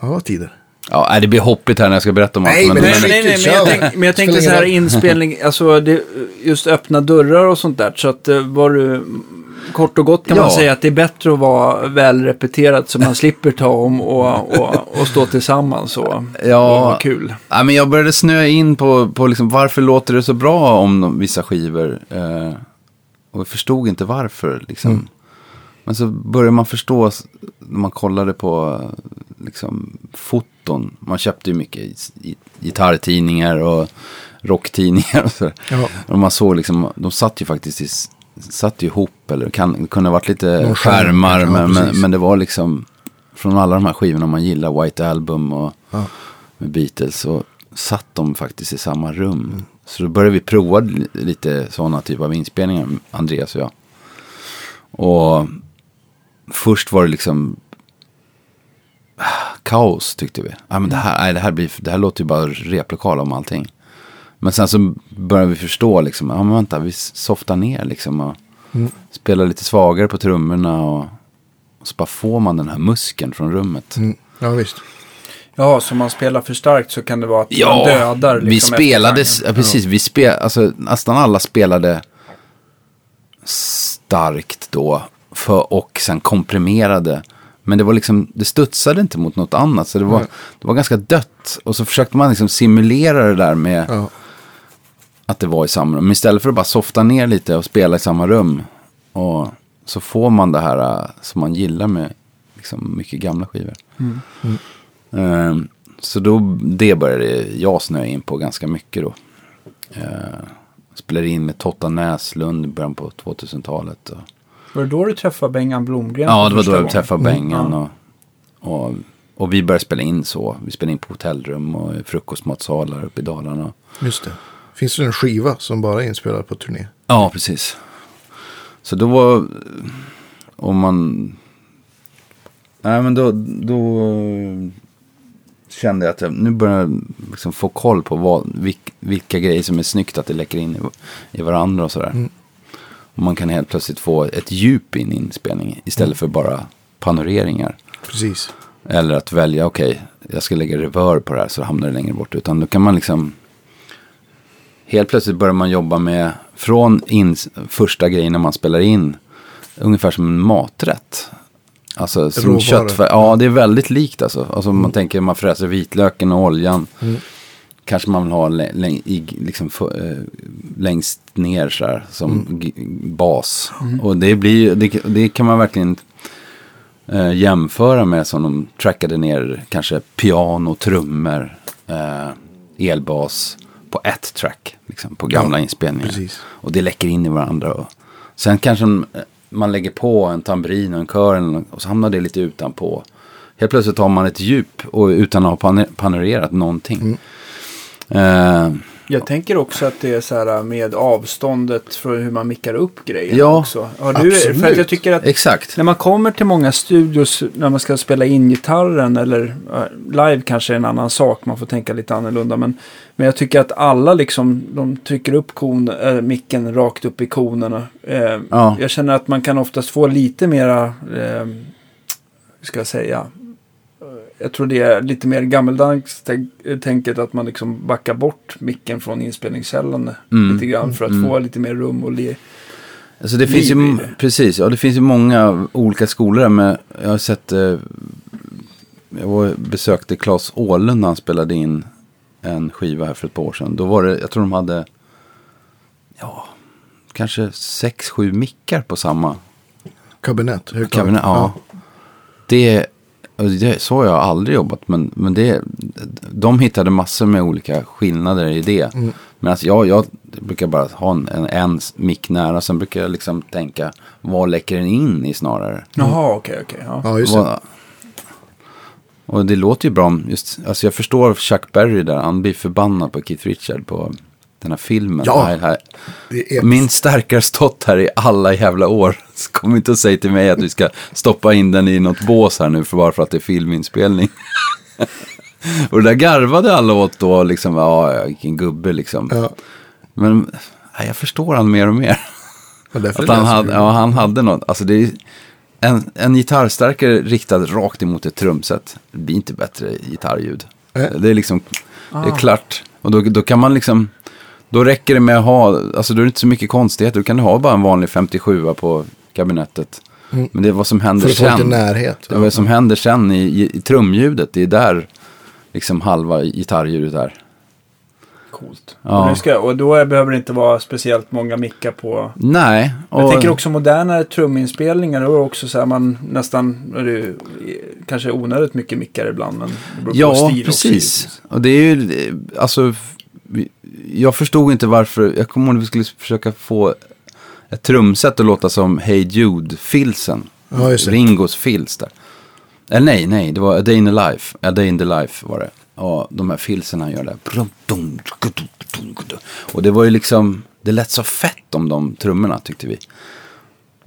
Ja, vad tider. Ja, det blir hoppigt här när jag ska berätta om Nej, allt. men Nej, det nej, nej, men jag, tänk, men jag tänkte så här inspelning, alltså det, just öppna dörrar och sånt där. Så att eh, var du, kort och gott kan man Ja. säga att det är bättre att vara väl repeterat så man slipper ta om och, och, och stå tillsammans och, och Ja. ha kul. Ja, men jag började snöa in på, på liksom, varför låter det så bra om de, vissa skivor. Eh, och jag förstod inte varför. Liksom. Men så började man förstå när man kollade på liksom, foton. Man köpte ju mycket gitarrtidningar och rocktidningar. Och så. Ja. Och man såg liksom, de satt ju faktiskt i, satt ju ihop. Eller kan, kunde ha varit lite skärm, skärmar. ja, men, men, men det var liksom från alla de här skivorna man gillar. White Album och Ja. Beatles så satt de faktiskt i samma rum. Så då började vi prova li- lite sådana typer av inspelningar, Andreas och jag. Och först var det liksom ah, kaos tyckte vi. Ja, men det, här, nej, det, här blir, det här låter ju bara replokal om allting. Men sen så började vi förstå liksom, ja men vänta, vi softar ner liksom och spelar lite svagare på trummorna och, och så bara får man den här muskeln från rummet. Mm. Ja, visst. Ja, så om man spelar för starkt så kan det vara att man Ja, dödar. vi liksom spelade, efterklangen. ja, precis, vi spel, alltså, nästan alla spelade starkt då för, och sen komprimerade. Men det var liksom, det studsade inte mot något annat. Så det var, det var ganska dött. Och så försökte man liksom simulera det där med Ja. att det var i samma rum. Men istället för att bara softa ner lite och spela i samma rum. Och så får man det här äh, som man gillar med liksom, mycket gamla skivor. Ehm, så då, det började jag snöa in på ganska mycket då. Uh, spelade in med Totta Näslund i början på 2000-talet. Och, Var det då du träffade Bengan Blomgren? ja, det var då jag gången? träffade Bengan. Ja. Och, och, och vi började spela in så. Vi spelade in på hotellrum och i frukostmatsalar uppe i Dalarna. Just det. Finns det en skiva som bara är inspelad på turné? Ja, precis. Så då var, om man, nej men då, då kände jag att jag, nu börjar jag liksom få koll på vad, vilk, vilka grejer som är snyggt att det läcker in i, i varandra och sådär. Och man kan helt plötsligt få ett djup i en inspelning istället för bara panoreringar. Precis. Eller att välja, okej, jag ska lägga reverb på det här så hamnar det längre bort. Utan då kan man liksom, helt plötsligt börjar man jobba med, från in, första grejen när man spelar in, ungefär som en maträtt. Alltså som köttfär, ja det är väldigt likt alltså. Alltså man tänker man fräser vitlöken och oljan. Kanske man vill ha liksom, för, eh, längst ner så här, som g- bas. Och det, blir, det, det kan man verkligen eh, jämföra med som de trackade ner kanske piano, trummor, eh, elbas på ett track. Liksom, på gamla Ja, inspelningar. precis. Och det läcker in i varandra. Och sen kanske de, eh, man lägger på en tambrin och en kör och så hamnar det lite utanpå. Helt plötsligt har man ett djup och utan att ha pan- panorerat någonting. Eh, Jag tänker också att det är så här med avståndet för hur man mickar upp grejer Ja, också. Har du, för absolut. jag tycker att exakt. när man kommer till många studios när man ska spela in gitarren eller eh, live kanske är en annan sak. Man får tänka lite annorlunda. Men, men jag tycker att alla liksom, de trycker upp kon, äh, micken rakt upp i konerna. Eh, Ja. Jag känner att man kan oftast få lite mera, eh, ska jag säga, jag tror det är lite mer gammeldags tänk- tänket att man liksom backar bort micken från inspelningskällan Mm. lite grann för att få lite mer rum och le. Alltså det finns ju, det. precis, ja det finns ju många olika skolor där med, jag har sett, eh, jag var, besökte Claes Åhlund när han spelade in en skiva här för ett par år sedan. Då var det, jag tror de hade, ja, kanske sex, sju mickar på samma Kabinett. högtalare. kabinett. Ja. Det, och det, så har jag aldrig jobbat, men, men det, de hittade massor med olika skillnader i det. Men alltså jag, jag brukar bara ha en, en, en mick nära, sen brukar jag liksom tänka, vad läcker den in i snarare? Jaha, okej, okej. ja. Ja, just det. Och det låter ju bra om just, alltså jag förstår Chuck Berry där, han blir förbannad på Keith Richard på den här filmen. Ja. Här, här. Är Min stärkare stått här i alla jävla år. Så kom inte och säg till mig att vi ska stoppa in den i något bås här nu för bara för att det är filminspelning. och det där garvade alla åt då, liksom, ja, vilken gubbe liksom. Ja. Men nej, jag förstår han mer och mer. Och Att han hade, ja, han hade något, alltså det är en, en gitarrstärkare riktad rakt emot ett trumset. Det blir inte bättre gitarrljud. Eh. Det är liksom, det Ah. är klart. Och då, då kan man liksom, då räcker det med att ha, alltså då är det inte så mycket konstigheter. Du kan ha bara en vanlig 57 på kabinettet. Mm. Men det är vad som händer För sen. närhet. Det är vad som händer sen i, i, i trumljudet. Det är där liksom halva gitarrljudet är. Coolt. Ja. Och, nu ska, och då behöver det inte vara speciellt många mickar på... Nej. Jag och- tänker också modernare truminspelningar. Då är också så här man nästan... Är det, kanske onödigt mycket mickar ibland. Men det beror på Ja, stil precis. Och det är ju, eh, alltså, jag förstod inte varför, jag kommer ihåg att vi skulle försöka få ett trumset att låta som Hey Jude-filsen. Ja. Ringos fils där. Eller nej, nej, det var A Day in the Life. A Day in the Life var det. Ja, de här filsen han gör där. Och det var ju liksom, det lät så fett om de trummorna tyckte vi.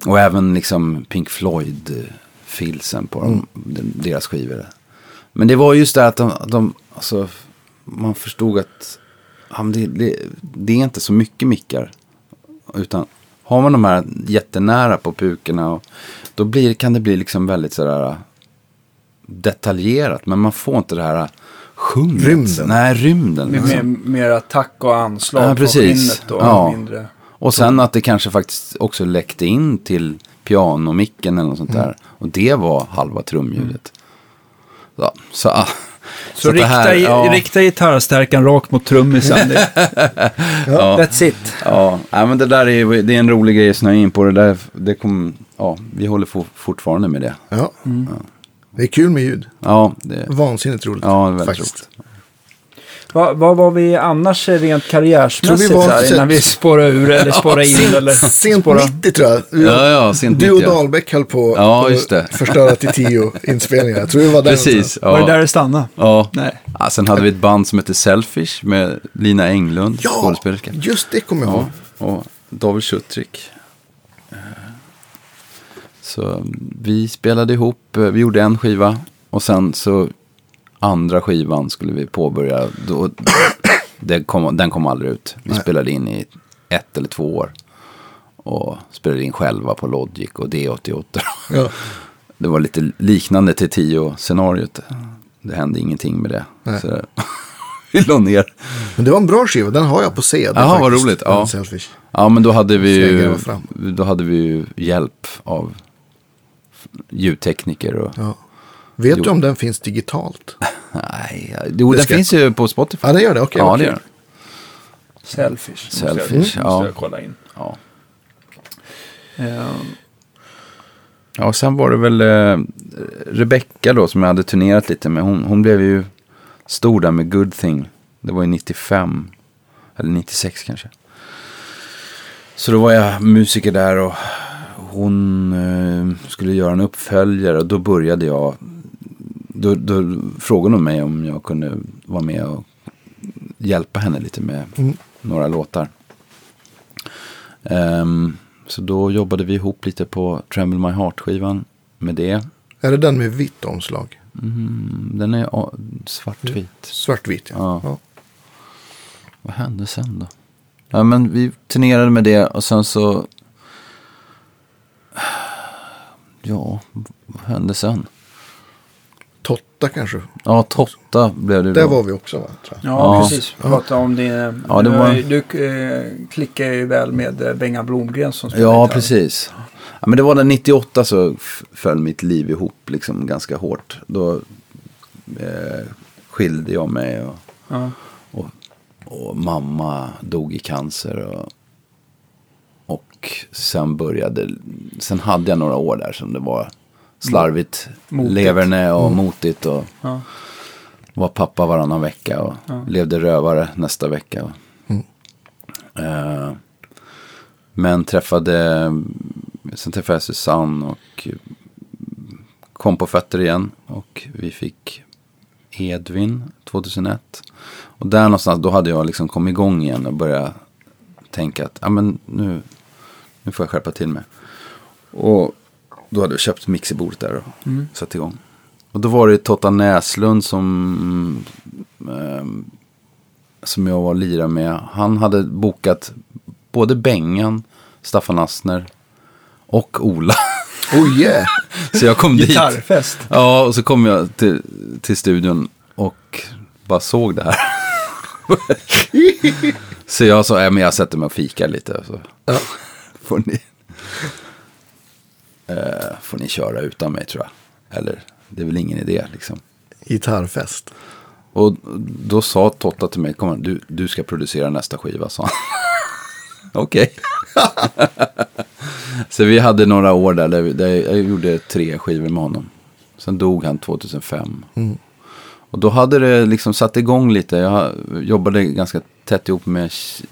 Och även liksom Pink Floyd-filsen på dem, den- deras skivor. Men det var just det att de, de alltså, man förstod att det, det, det är inte så mycket mickar. Utan har man de här jättenära på pukorna, och, då blir, kan det bli liksom väldigt sådär detaljerat. Men man får inte det här sjunget. Rymden. Nej, rymden. Med, liksom. med mer attack och anslag Ja, precis. skinnet och Ja. mindre... Och sen att det kanske faktiskt också läckte in till pianomicken eller något sånt där. Och det var halva trumljudet. Ja, så, ah, Så, det rikta, här- i- ja. rikta gitarrstärkan rakt mot trummisen. Det, Ja. That's it. Ja, nej, men det där är, det är en rolig grej att snöa in på. Det där, det kom, ja, vi håller for, fortfarande med det. Ja. Mm. Det är kul med ljud. Ja, det, Vansinnigt roligt. ja, det är väldigt faktiskt. roligt. Vad vad var vi annars rent karriärsmässigt Tror vi var- här, innan vi spårar ur eller spårar in? eller Sent spårar... 90 tror jag. Ja, ja, sent Du och 90, ja. Dahlbäck höll på Ja, att förstöra till tio inspelningar. Jag tror det var den. Precis. Var det Ja. där det stannade? Ja. Nej. Ja, sen hade vi ett band som hette Selfish med Lina Englund, Ja, skådespelerska. just det kommer jag ihåg. Ja, och David Schutrik. Eh, Så vi spelade ihop, eh, vi gjorde en skiva och sen så andra skivan skulle vi påbörja. Då, den, kom, den kom aldrig ut. Vi Nej. spelade in i ett eller två år. Och spelade in själva på Logic och D88. Ja. Det var lite liknande till tio-scenariot. Det hände ingenting med det. Nej. Så vi la ner. Men det var en bra skiva, den har jag på CD. Jaha, vad roligt, ja. Selfish. Ja, men då hade vi ju, då hade vi hjälp av ljudtekniker och... Ja. Vet Jo. du om den finns digitalt? Nej, jo, Det den finns ju på Spotify. Ja, den gör det. Okej, ja, vad det gör den. Selfish. Selfish, jag, måste ja. jag kolla in. Ja. Eh, ja, och sen var det väl eh, Rebecca då som jag hade turnerat lite med. Hon, hon blev ju stor där med Good Thing. Det var ju 95, eller 96 kanske. Så då var jag musiker där och hon eh, skulle göra en uppföljare och då började jag. Då, då frågade hon mig om jag kunde vara med och hjälpa henne lite med Mm. några låtar. Ehm, så då jobbade vi ihop lite på Tremble My Heart-skivan med det. Är det den med vitt omslag? Mm, den är ja, svartvit. Svartvitt, ja. Ja. ja. Vad hände sen då? Ja, men vi turnerade med det och sen så... Ja, vad hände sen? Totta kanske. Ja, Totta blev det då. Där var vi också, va? Tror jag. Ja, Ja. precis. Prata om din... Ja, det var- Du, du eh, klickar ju väl med eh, Benga Blomgren som spelar Ja, gitarr. precis. Ja, men det var den 98 så föll mitt liv ihop liksom ganska hårt. Då eh, skilde jag mig och, Ja. och, och mamma dog i cancer. Och, och sen började, sen hade jag några år där som det var slarvigt. Motigt. Leverne och motigt och Ja. var pappa varannan vecka och Ja. levde rövare nästa vecka. Eh, men träffade, sen träffade jag Susanne och kom på fötter igen. Och vi fick Edvin 2001. Och där någonstans, då hade jag liksom kommit igång igen och börjat tänka att ja, men nu, nu får jag skärpa till mig. Och då hade jag köpt mixerbordet där och Mm. satt igång. Och då var det Totta Näslund som, ehm, som jag var lirade med. Han hade bokat både Bengan, Staffan Asner och Ola. Oh yeah! Så jag kom dit. Gitarrfest. Ja, och så kom jag till, till studion och bara såg det här. så jag sa, ja, men jag sätter mig och fikar lite. Så. Ja. Får, ni, eh, får ni köra utan mig tror jag. Eller, det är väl ingen idé liksom. Gitarrfest. Och då sa Totta till mig, kom du, du ska producera nästa skiva, sa han. Okej. så vi hade några år där, där, vi- där jag gjorde tre skivor med honom. Sen dog han 2005. Och då hade det liksom satt igång lite. Jag jobbade ganska tätt ihop med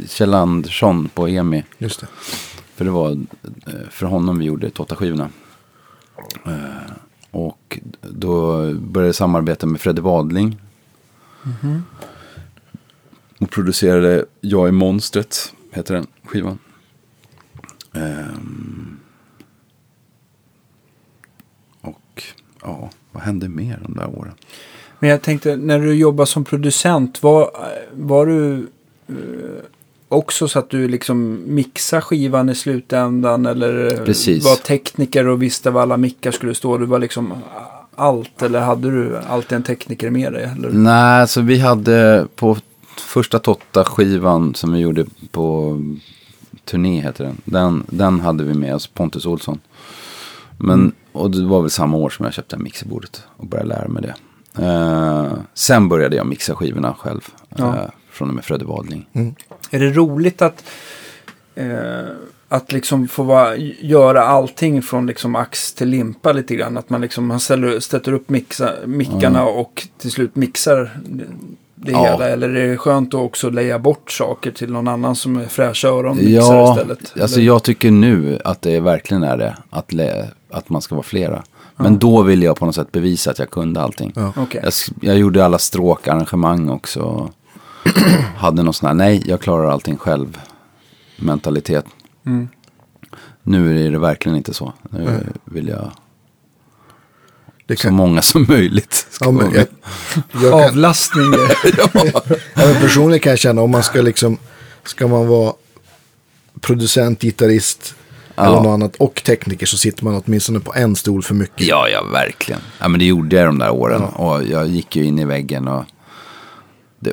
Kjell Andersson på EMI. Just det. För det var eh, för honom vi gjorde Totta-skivorna. Eh, Och då började jag samarbeta med Fredde Wadling. Och producerade Jag är monstret, heter den skivan. Ehm. Och ja, vad hände mer de där åren? Men jag tänkte, när du jobbar som producent, var, var du eh, också så att du liksom mixar skivan i slutändan? Eller Precis. var tekniker och visste var alla mickar skulle stå? Du var liksom allt, eller hade du alltid en tekniker med dig? Eller? Nej, så vi hade på första Totta-skivan som vi gjorde på turné heter den. Den, den hade vi med oss, Pontus Olsson. Men, och det var väl samma år som jag köpte mixerbordet och började lära mig det. Eh, sen började jag mixa skivorna själv. Ja. Eh, från och med Fredde Wadling. Är det roligt att, eh, att liksom få vara, göra allting från liksom ax till limpa lite grann? Att man liksom man ställer, sätter upp mixa, mickarna och till slut mixar det, Ja. hela? Eller är det skönt att också leja bort saker till någon annan som är fräscha öron Ja, istället? alltså Eller- jag tycker nu att det verkligen är det. Att, lä- att man ska vara flera. Men då ville jag på något sätt bevisa att jag kunde allting. Ja. Okej. Jag, jag gjorde alla stråkarrangemang också. Hade någon sån här, nej jag klarar allting själv mentalitet. Mm. Nu är det verkligen inte så. Nu vill jag Det så kan, många som möjligt ska ja, jag, jag kan, Avlastning. ja, men personligen kan jag känna om man ska liksom, ska man vara producent, gitarrist Ja. eller något annat och tekniker så sitter man åtminstone på en stol för mycket. Ja, ja, verkligen. Ja, men det gjorde jag de där åren. Och jag gick ju in i väggen och det,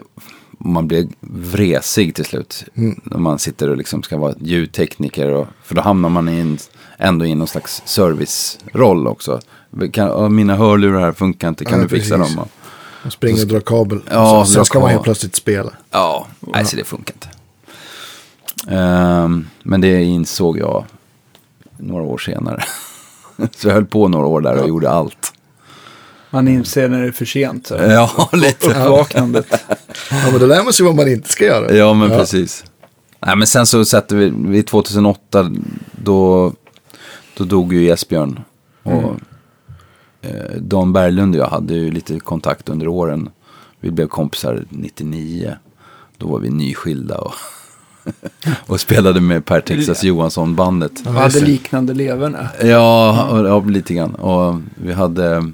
man blev vresig till slut. När man sitter och liksom ska vara ljudtekniker. Och, för då hamnar man i en, ändå i någon slags serviceroll också. Kan, "Ja, mina hörlurar här funkar inte, kan Ja, du fixa precis. dem? Och, Man springer och drar kabel. Ja, och dra sen ska man helt plötsligt spela. ja, nej, så det funkar inte. Ehm, men det insåg jag några år senare. så jag höll på några år där och gjorde allt. Man inser när det är för sent. Så. Ja, lite. Uppvaknandet. Ja, men då lär man sig vad man inte ska göra. Ja, men precis. Nej, men sen så satte vi, vid 2008, då, då dog ju Esbjörn. Och eh, Dan Berglund och jag hade ju lite kontakt under åren. Vi blev kompisar 99. Då var vi nyskilda och, och spelade med Per Texas Johansson-bandet. Och hade liknande leverne. Ja, och, ja, lite grann. Och vi hade...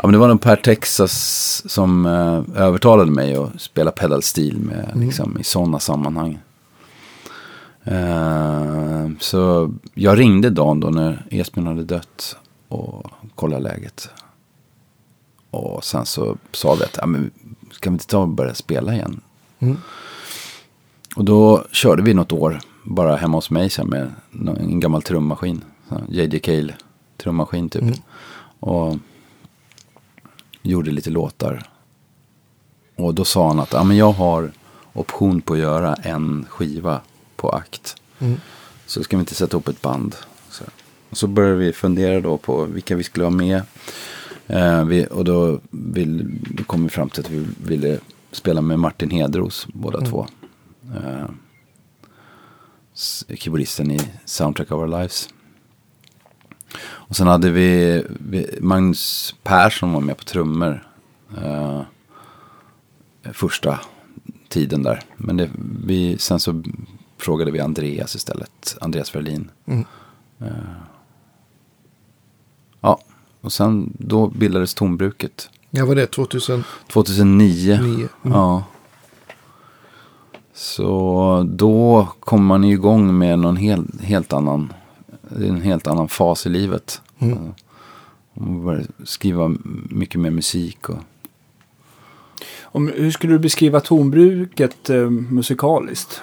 Ja, men det var nog Per Texas som eh, övertalade mig att spela pedal steel med, liksom, i sådana sammanhang. Eh, så jag ringde Dan då när Esbjörn hade dött och kollade läget. Och sen så sa vi att, ja, men, ska vi inte ta och börja spela igen? Och då körde vi något år bara hemma hos mig sen med en gammal trummaskin. JJ Cale trummaskin typ. Och gjorde lite låtar. Och då sa han att ja, men jag har option på att göra en skiva på akt. Så ska vi inte sätta upp ett band. Så, och så började vi fundera då på vilka vi skulle ha med. Eh, vi, och då, vill, kom vi fram till att vi ville spela med Martin Hedros båda två. Eh, keyboardisten i Soundtrack of Our Lives. Och sen hade vi, vi Magnus Persson var med på trummor. Eh, första tiden där. Men det, vi, sen så frågade vi Andreas istället. Andreas Verlin. Eh, ja, och sen då bildades Tombruket. Ja, vad är det? 2000? 2009. Nio. Ja. Så då kommer man igång med någon helt, helt annan, det är en helt annan fas i livet. Mm. Man börjar skriva mycket mer musik och Om, hur skulle du beskriva tonbruket eh, musikaliskt?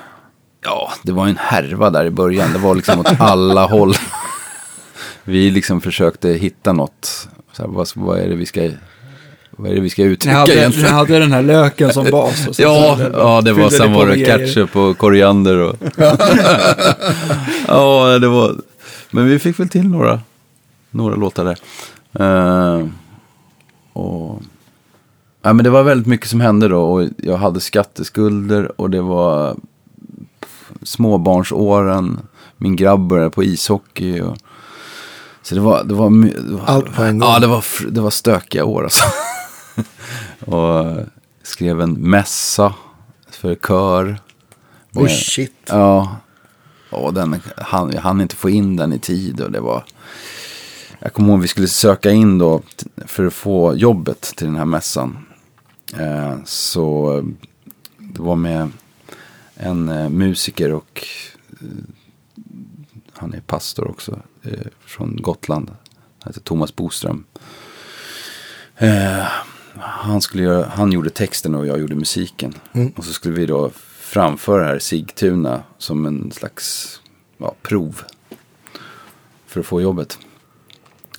Ja, det var en härva där i början. Det var liksom åt alla håll. Vi liksom försökte hitta något. Så här, vad, vad, är det vi ska, vad är det vi ska Ni uttrycka hade, ni egentligen? hade den här löken som bas. Och så Ja, så- ja, det var, sen ni var det ketchup och koriander och... ja, det var... Men vi fick väl till några, några låtar där. Eh, och... Ja, men det var väldigt mycket som hände då och jag hade skatteskulder och det var småbarnsåren. Min grabb började på ishockey. Och... Så det var, det var, det var... Allt på en gång. Ja, det var, det var stökiga år alltså. och skrev en mässa för kör. Med- shit. Ja, och den, han, jag hann inte få in den i tid och det var... Jag kommer ihåg vi skulle söka in då för att få jobbet till den här mässan. Eh, så det var med en eh, musiker och eh, han är pastor också från Gotland. Han heter Thomas Boström. Han, skulle göra, han gjorde texten och jag gjorde musiken. Och så skulle vi då framföra det här Sigtuna som en slags ja, prov. För att få jobbet.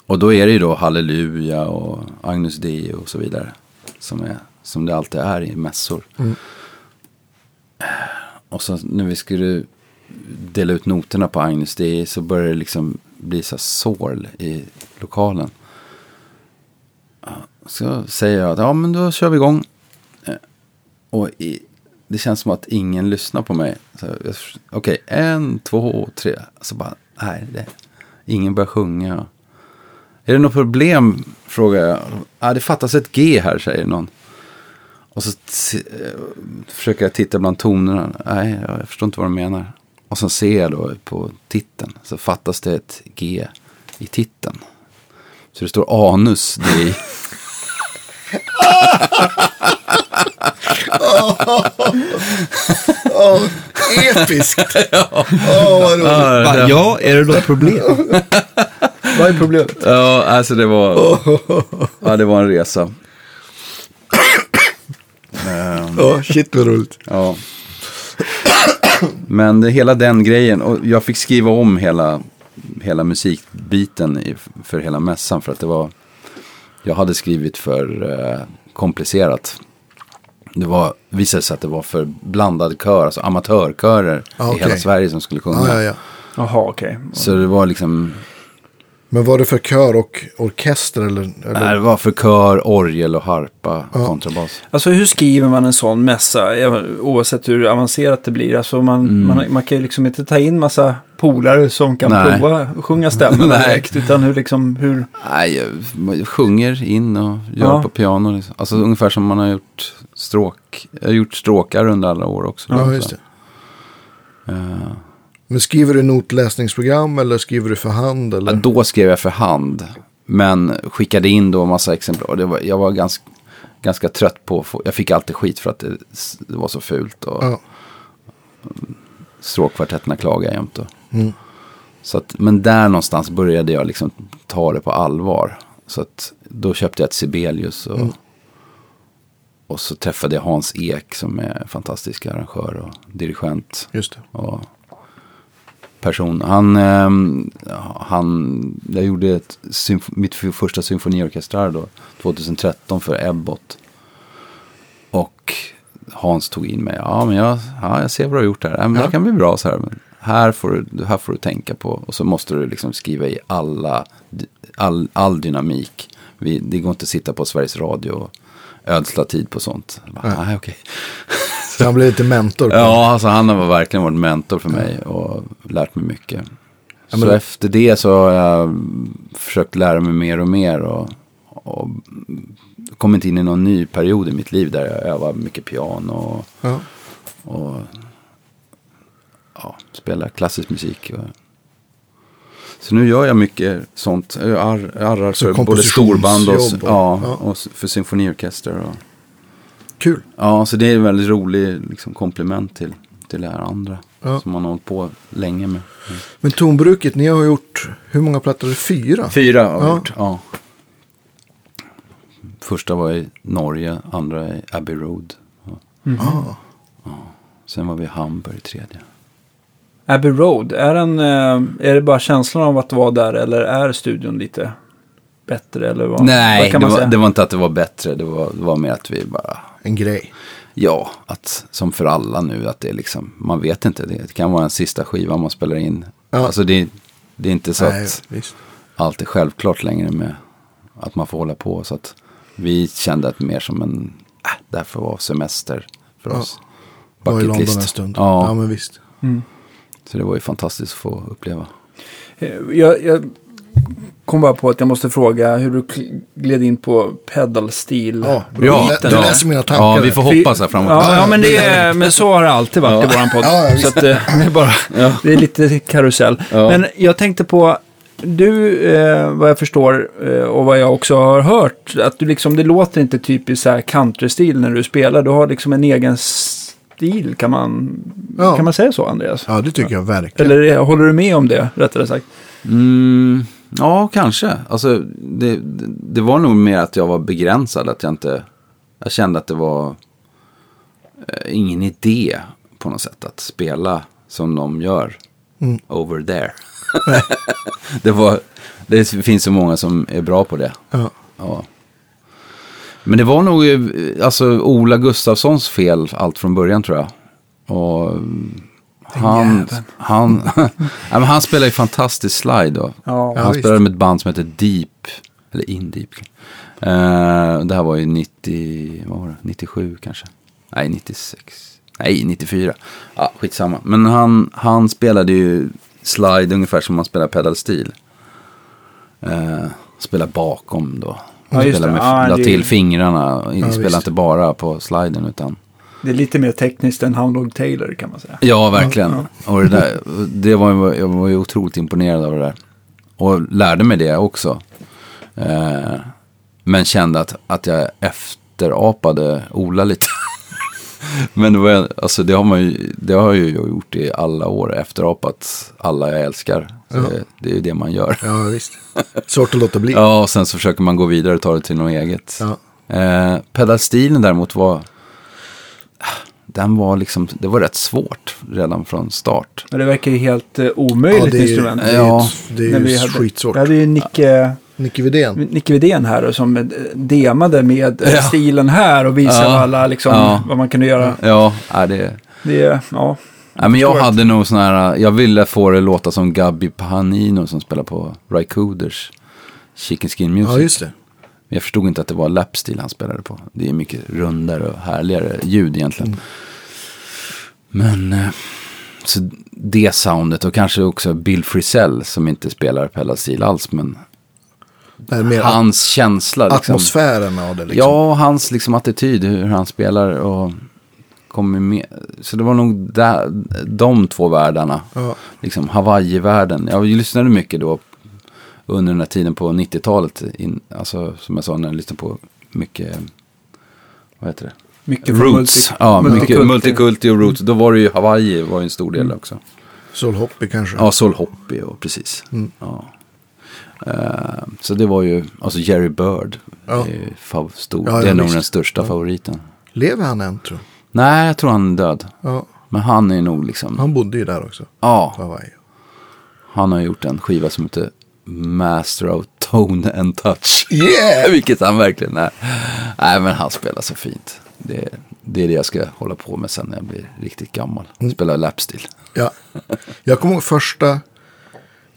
Och då är det ju då Halleluja och Agnus Dei och så vidare. Som, är, som det alltid är i mässor. Och så när vi skulle dela ut noterna på Agnus Dei så började det liksom bli så sorl i lokalen. Så säger jag att ja men då kör vi igång. Eh, Och i, det känns som att ingen lyssnar på mig. Okej, okay, Okej, en, två, tre. Så bara, nej, det, ingen börjar sjunga. Är det något problem? Frågar jag. Ah, det fattas ett G här, säger någon. Och så försöker jag titta bland tonerna. Nej, jag förstår inte vad de menar. Och så ser jag då på titeln. Så fattas det ett G i titeln. Så det står anus. Det är, Åh, episkt. Åh, vad roligt. Ja, är det något problem? Vad är problemet? Ja, alltså det var, ja, det var en resa. Ehm, Ja, shit vad roligt. ja. Men det, hela den grejen, och jag fick skriva om hela, hela musikbiten i, för hela mässan. För att det var, jag hade skrivit för eh, komplicerat. Det var, visade sig att det var för blandad kör, alltså amatörkörer Ah, i hela. Sverige som skulle sjunga. Ja, ja, ja. Jaha, okej. Så det var liksom, Men var det för kör och orkester eller? eller? nej, det var för kör, orgel och harpa, kontrabas. Alltså hur skriver man en sån mässa? Ja, Oavsett hur avancerat det blir. Alltså man, man, man kan ju liksom inte ta in massa polare som kan Nej. prova att sjunga stämmorna direkt. Utan hur liksom, hur... Nej, jag, jag sjunger in och gör Ja. på piano. Liksom. Alltså ungefär som man har gjort stråk. Jag har gjort stråkar under alla år också. Ja, just det. eh, Men skriver du notläsningsprogram eller skriver du för hand? ja, Eller? då skrev jag för hand. Men skickade in då en massa exemplar. Var, jag var ganska, ganska trött på att få, Jag fick alltid skit för att det, det var så fult. Och Ja. stråkkvartetterna klagade jämt. Och. Mm. Så att, men där någonstans började jag liksom ta det på allvar. Så att då köpte jag ett Sibelius och, och så träffade jag Hans Ek som är fantastisk arrangör och dirigent. Just det. Och person. Han, ehm, han, jag gjorde ett, mitt första symfoniorkestrar då, 2013 för Ebbot. Och Hans tog in mig. Ja, men jag, ja, jag ser vad du har gjort här. Ja, men Det här kan bli bra så här. Men här, får du, här får du tänka på. Och så måste du liksom skriva i alla, all, all dynamik. Vi, det går inte att sitta på Sveriges Radio och ödsla tid på sånt. Jag bara, Nej, okej. Så han blev lite mentor. Ja, alltså han har verkligen varit mentor för mig och lärt mig mycket. Ja, så men- efter det så har jag försökt lära mig mer och mer och, och kommit in i någon ny period i mitt liv där jag övar mycket piano och, Ja. och ja, spelar klassisk musik. Och, så nu gör jag mycket sånt. Jag ar- arrar Så för både storband och, och- ja, ja. och för symfoniorkester. Och, Kul. Ja, så det är en väldigt rolig liksom, komplement till, till det här andra. Ja. Som man har hållit på länge med. Men tonbruket, ni har gjort, hur många plattor? Fyra? Fyra har Ja. gjort. Ja. Första var i Norge, andra i Abbey Road. Ah, Sen var vi i Hamburg tredje. Abbey Road, är, den, eh, är det bara känslan av att vara där eller är studion lite bättre? Eller vad, Nej, vad kan det man var, säga? det var inte att det var bättre. Det var, det var mer att vi bara, en grej. ja, att som för alla nu, att det är liksom, man vet inte. Det kan vara en sista skiva man spelar in. Ja. Alltså det, det är inte så Nej, att visst. allt är självklart längre med att man får hålla på. Så att vi kände att mer som en, äh, det här får vara semester för Ja. oss. Var i London list. en stund. Ja. ja, men visst. Så det var ju fantastiskt att få uppleva. Eh, Jag, jag kom bara på att jag måste fråga hur du gled in på pedalstil. Ja, Ja, du, lä- du ja. läser mina tankar. Ja, vi får hoppas här framåt. Ja, ja men, det är, men så har det alltid varit i våran podd. Ja, ja, så att, eh, det, är bara, det är lite karusell. Ja. Men jag tänkte på, du, eh, vad jag förstår eh, och vad jag också har hört, att du liksom, det låter inte typiskt så här countrystil när du spelar. Du har liksom en egen stil, kan man, Ja. kan man säga så Andreas? Ja, det tycker jag verkligen. Eller håller du med om det, rättare sagt? Mm, ja, kanske. Alltså, det, det, det var nog mer att jag var begränsad. Att jag inte... Jag kände att det var eh, ingen idé på något sätt att spela som de gör Mm. over there. det, var, det finns så många som är bra på det. Ja. Ja. Men det var nog eh, alltså, Ola Gustafssons fel allt från början tror jag. Och mm, han, han, ja, men han spelar ju fantastisk slide då. Ja. Ja, han visst. spelade med ett band som heter Deep. Eller In Deep. Eh, det här var ju 90, vad var det? 97 kanske. Nej, 96. Nej, 94. Ja, skitsamma. Men han, han spelade ju slide ungefär som man spelar pedalstil. Uh, spelar bakom då. Ja, just spelar med, Ja, la till fingrarna. och Ja, spelar visst. inte bara på sliden utan. Det är lite mer tekniskt än Hound Taylor kan man säga. Ja, verkligen. Och det, där, det var, jag var ju otroligt imponerad av det där. Och lärde mig det också. Eh, men kände att, att jag efterapade Ola lite. men det, var, alltså, det, har man ju, det har jag ju gjort i alla år. Efterapat alla jag älskar. Så det, det är ju det man gör. ja, visst. Svårt att låta bli. Ja, och sen så försöker man gå vidare och ta det till något eget. Ja. Eh, pedalstilen däremot var... Den var liksom, det var rätt svårt redan från start. Men det verkar ju helt eh, omöjligt Ja, det är ju- instrument. det är ju, Ja. det är ju vi hade- skitsvårt. Vi hade ju Nicke, Nicke Widén. Nicke Widén här och som eh, demade med eh, Ja. stilen här och visade Ja. alla, liksom, Ja. vad man kunde göra. Ja, är det... Det, ja. Ja, men jag hade nog sån här, jag ville få det låta som Gabby Pahanino som spelar på Rycooders Chicken Skin Music. Ja, just det. Men jag förstod inte att det var lapstil han spelade på. Det är mycket rundare och härligare ljud egentligen. Mm. Men, eh, så det soundet och kanske också Bill Frisell som inte spelar pedalstil alls. Men mer hans känsla. Liksom. atmosfären av det. Liksom. Ja, hans liksom attityd, hur han spelar och kommer med. Så det var nog där, de två världarna. Ja. Liksom Hawaii-världen. Jag lyssnade mycket då under den här tiden på 90-talet. In, alltså som jag sa när jag lyssnade på mycket, vad heter det? Mycket Roots. ja, mycket multikulti. multikulti och roots. Då var det ju Hawaii var ju en stor del också. Soul Hoppy kanske. Ja, Soul Hoppy och precis. Mm. Ja. Eh, så det var ju, alltså Jerry Bird. Ja. är stor, Ja, det är nog visst. den största favoriten. Lever han än tror Nej, jag tror han är död. Ja. Men han är nog liksom, Han bodde ju där också. På ja, Hawaii. han har gjort en skiva som heter Master of Tone and Touch. Yeah! Vilket han verkligen är. Nej, men han spelar så fint. Det, det är det jag ska hålla på med sen när jag blir riktigt gammal. Mm. Spela lapstil. Ja. Jag kommer ihåg första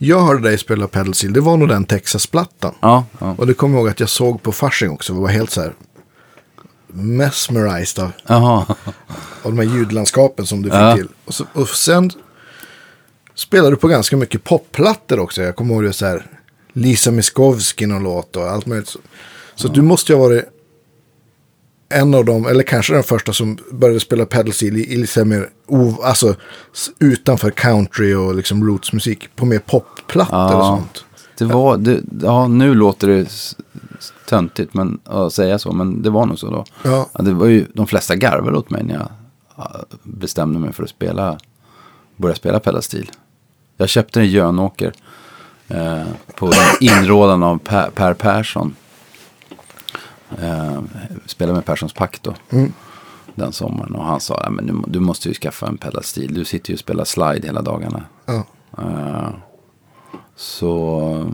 jag hörde dig spela pedal steel. Det var nog den Texas-plattan. Ja, ja. Och det kommer jag ihåg att jag såg på Fasching också. Jag var helt så här mesmerized av, Jaha. av de här ljudlandskapen som du fick Ja. till. Och, så, och sen spelade du på ganska mycket popplattor också. Jag kommer ihåg det så här Lisa Miskovsky någon låt och allt möjligt. Så, så du måste ju ha varit en av dem, eller kanske den första som började spela pedal steel i, i lite mer, o, alltså utanför country och liksom rootsmusik. På mer popplattor och Ja. sånt. Det var, det, ja nu låter det töntigt men, att säga så, men det var nog så då. Ja. Ja, det var ju, de flesta garvade åt mig när jag ja, bestämde mig för att spela, börja spela pedalstil. Jag köpte en Jönåker eh, på inrådan av Per, per Persson. Eh, spelade med Perssons Pack då. Mm. Den sommaren. Och han sa, "Nej, men du, du måste ju skaffa en pedalstil. Du sitter ju och spelar slide hela dagarna. Ja. Eh, så...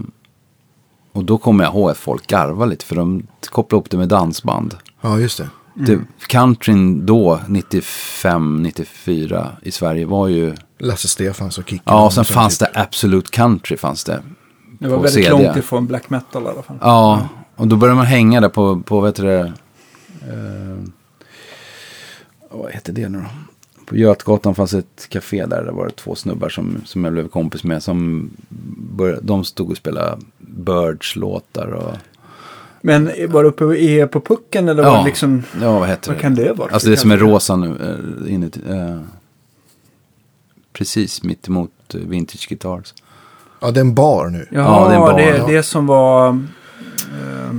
Och då kommer jag ihåg att folk garvade lite. För de kopplade upp det med dansband. ja, just det. Det, countryn då, 95, 94 i Sverige var ju... Lasse Stefans och Kicken. Ja, och sen fanns det Absolute Country fanns det. Det var väldigt CD. långt ifrån black metal i alla fall. Ja, och då började man hänga där på, på vad heter det? Eh, vad heter det nu då? På Götgatan fanns ett café där. Det var två snubbar som, som jag blev kompis med. Som började, de stod och spelade Birds-låtar. Och, Men var det uppe i, på pucken eller var ja, det liksom... ja, vad heter Vad det? kan det vara? Alltså det som är rosa nu. Eh, inuti, eh, precis mitt emot eh, Vintage Guitars. Ja, det är en bar nu. Ja, Ja, det är en bar, det ja. det som var eh,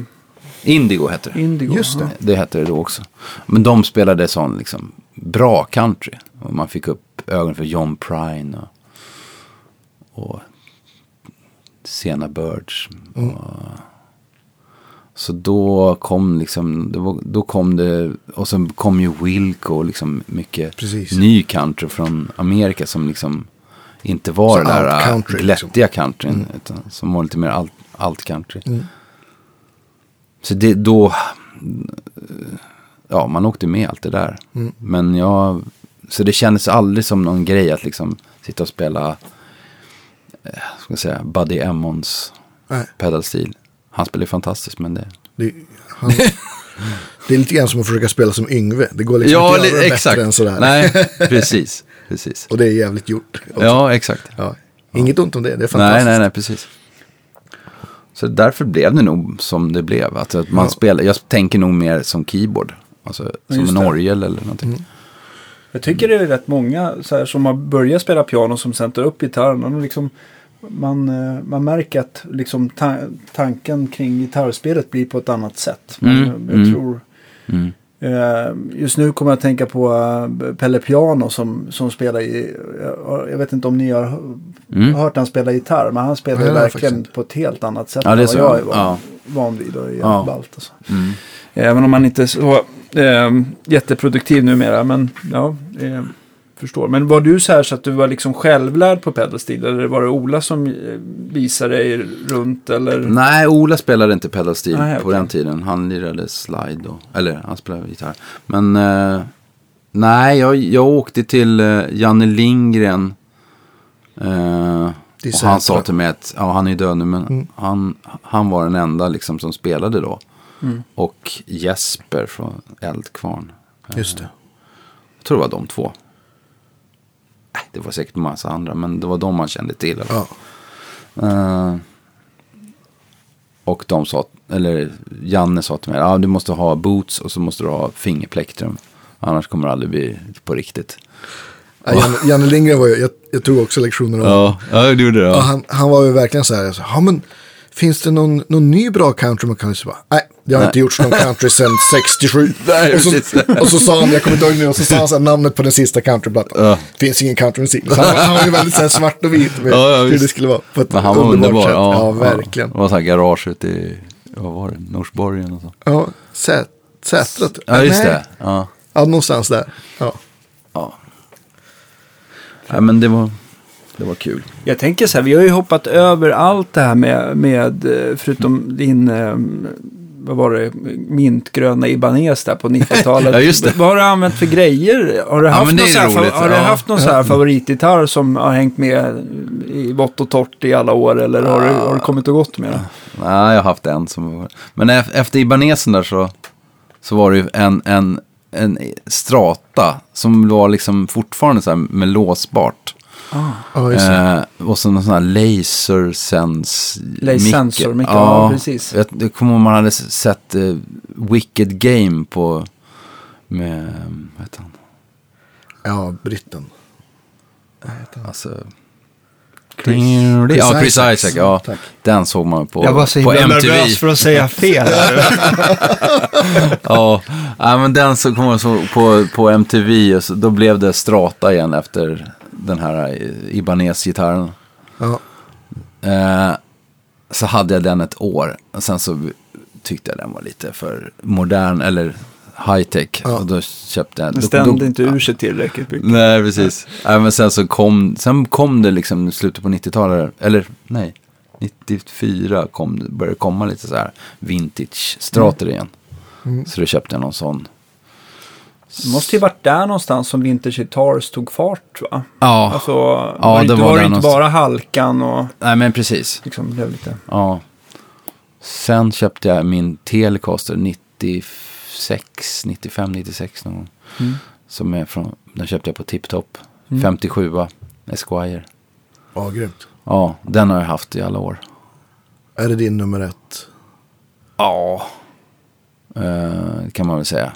Indigo hette det. Indigo. Just det. ja. Det hette det då också. Men de spelade sån liksom bra country. Och man fick upp ögonen för John Prine och, och sena Birds. Och, så då kom liksom, var, då kom det, och sen kom ju Wilco och liksom mycket Precis. ny country från Amerika som liksom inte var Så det där country, glättiga countryn. Utan som var lite mer alt, alt country. Mm. Så det då, ja man åkte med allt det där. Mm. Men jag, så det kändes aldrig som någon grej att liksom sitta och spela, eh, ska jag säga, Buddy Emmons Nej, pedalstil. Han spelar ju fantastiskt men det... det, han, det är lite grann som att försöka spela som Yngve. Det går liksom inte att göra det bättre än sådär. Nej, precis. precis. Och det är jävligt gjort. också. Ja, exakt. Ja. Inget ont om det, det är Nej, fantastiskt. nej, nej, precis. Så därför blev det nog som det blev. Alltså att man Ja. spelar, jag tänker nog mer som keyboard. Alltså som en det. orgel eller någonting. Mm. Jag tycker det är rätt många så här, som har börjat spela piano som sen tar upp gitarren. Och liksom, man, eh, man märker att liksom, ta tanken kring gitarrspelet blir på ett annat sätt. Mm, jag mm. tror, Mm. eh, just nu kommer jag att tänka på eh, Pelle Piano som, som spelar i, jag, jag vet inte om ni har Mm. hört han spela gitarr. Men han spelar jag verkligen på ett helt annat sätt Ja, än vad jag är van, Ja. van vid. Och är Ja. ballt och så. Mm. Även om man inte är så eh, jätteproduktiv numera. Men ja, eh, förstår. Men var du så här så att du var liksom självlärd på pedalstil? Eller var det Ola som eh, visade dig runt? Eller? Nej, Ola spelade inte pedalstil Nej, på okej. den tiden. Han lirade slide då. Eller han spelade gitarr. Men eh, nej, jag, jag åkte till eh, Janne Lindgren. Eh, är och han sa till mig att, ja han är död nu, men Mm. han, han var den enda liksom som spelade då. Mm. Och Jesper från Eldkvarn. Just det. Jag tror det var de två. Det var säkert en massa andra, men det var de man kände till. Ja. Eh, och de sa, eller Janne sa till mig, ja du måste ha boots och så måste du ha fingerplektrum. Annars kommer det aldrig bli på riktigt. Ja, Janne, Janne Lindgren var ju, jag, jag tog också lektioner av Ja, ja du gjorde det. Ja, han, han var ju verkligen så här, alltså, ja men finns det någon, någon ny bra country man kan lyssna på? Nej, det har Nej. inte gjorts någon country sedan 67. Nej, och, så, och så sa han, jag kommer inte ihåg nu, och så sa han så här, namnet på den sista countryplattan. Ja. Finns ingen countrymusik. Så han, han var ju väldigt så här, svart och vit med Ja, ja, hur det skulle vara. På ett Men han var underbart underbar. sätt. Ja, Ja, verkligen. Det var så här garage ute i, vad var det, Norsborgen och så. Ja, Sä- Sätra. jag. Ja, just Nej. det. Ja, Ja, någonstans där. Ja. ja. ja men det var, det var kul. Jag tänker så här, vi har ju hoppat över allt det här med, med eh, förutom din, eh, vad var det, mintgröna Ibanez där på 90-talet. Ja, just det. Vad har du använt för grejer? Har du Ja, haft det någon, så här, roligt. har du Ja. haft någon så favoritgitarr som har hängt med i vått och torrt i alla år? Eller har, du, har du kommit och gått med den? Nej, jag har haft en som. Men ef- efter Ibanesen där så, så var det ju en, en, en strata som var liksom fortfarande så här med låsbart. Ja, det. Eh, och så någon sån här laser sense Laser sensor mick, ja, precis. Jag, jag kommer ihåg man hade sett eh, Wicked Game på, med, vad heter han? Ja, britten. Alltså, Chris ja, Chris Isaacs. Isaac. Ja, Tack. den såg man på, Jag var så på himla MTV. nervös för att säga fel. Ja, ja, men den så kom jag så på, på MTV och så, då blev det strata igen efter den här eh, Ibanez-gitarren. Ja. Eh, så hade jag den ett år. Och sen så tyckte jag den var lite för modern eller high tech. Ja. Och då köpte jag. Den stämde då- inte ur sig tillräckligt mycket. Nej, precis. Nej, men sen så kom, sen kom det liksom i slutet på 90-talet, eller nej, 94 kom, började komma lite så här vintage strater igen. Mm. Så då köpte jag någon sån. Det måste ju varit där någonstans som Vintage Guitars tog fart va? Ja, Alltså, Ja, var det, det inte, var var det inte någonstans. bara halkan och nej men precis. liksom blev lite... Ja. Sen köpte jag min Telecaster 96, 95, 96 någon gång. Mm. Som är från, den köpte jag på Tiptop. Mm. 57 Esquire. Ja, grymt. Ja, den har jag haft i alla år. Är det din nummer ett? Ja, eh, kan man väl säga.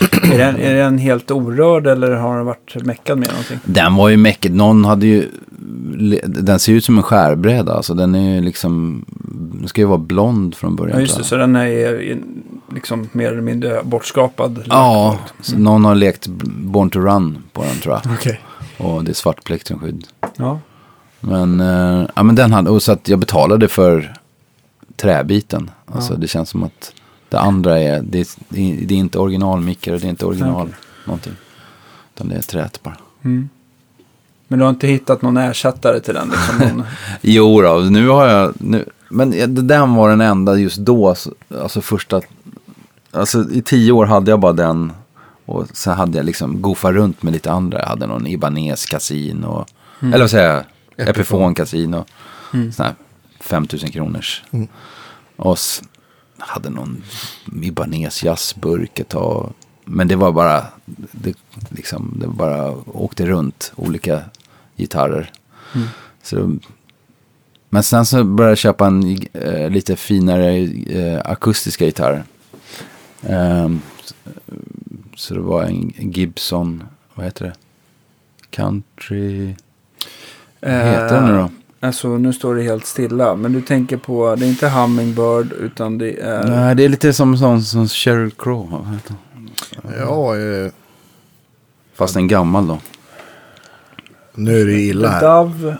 Är den, är den helt orörd eller har den varit meckad med någonting? Den var ju mäckig. Någon hade ju... Den ser ut som en skärbräda. Alltså den är ju liksom... Den ska ju vara blond från början. Ja, just det. Så den är liksom mer eller mindre bortskapad. Ja, så någon har lekt Born to Run på den tror jag. Okej. Och det är svart plektrumskydd. Ja. Men, eh, ja, men den hade... Och så att jag betalade för träbiten. Alltså det känns som att det andra är... Det är, det är inte originalmickar och det är inte original Okej. någonting. Utan det är träet bara. Mm. Men du har inte hittat någon ersättare till den? Liksom någon... Jo då, nu har jag, nu, men den var den enda just då, alltså, första, alltså i tio år hade jag bara den. Och sen hade jag liksom goofat runt med lite andra. Jag hade någon Ibanez Casin och, eller vad säger jag, Epiphone Casin och Mm. sån här 5000 kronors. Mm. Och hade någon Ibanez jazzburk ett tag. Men det var bara, det, liksom, det bara åkte runt olika gitarrer. Mm. Så, men sen så började jag köpa en eh, lite finare eh, akustiska gitarr. Så, så det var en Gibson, vad heter det? Country, vad heter den nu då? Alltså nu står det helt stilla. Men du tänker på, det är inte Hummingbird utan det är... Nej, det är lite som, som, som Sheryl Crow. vad heter den? Ja, eh, Fast en gammal då. nu är det illa här. Dove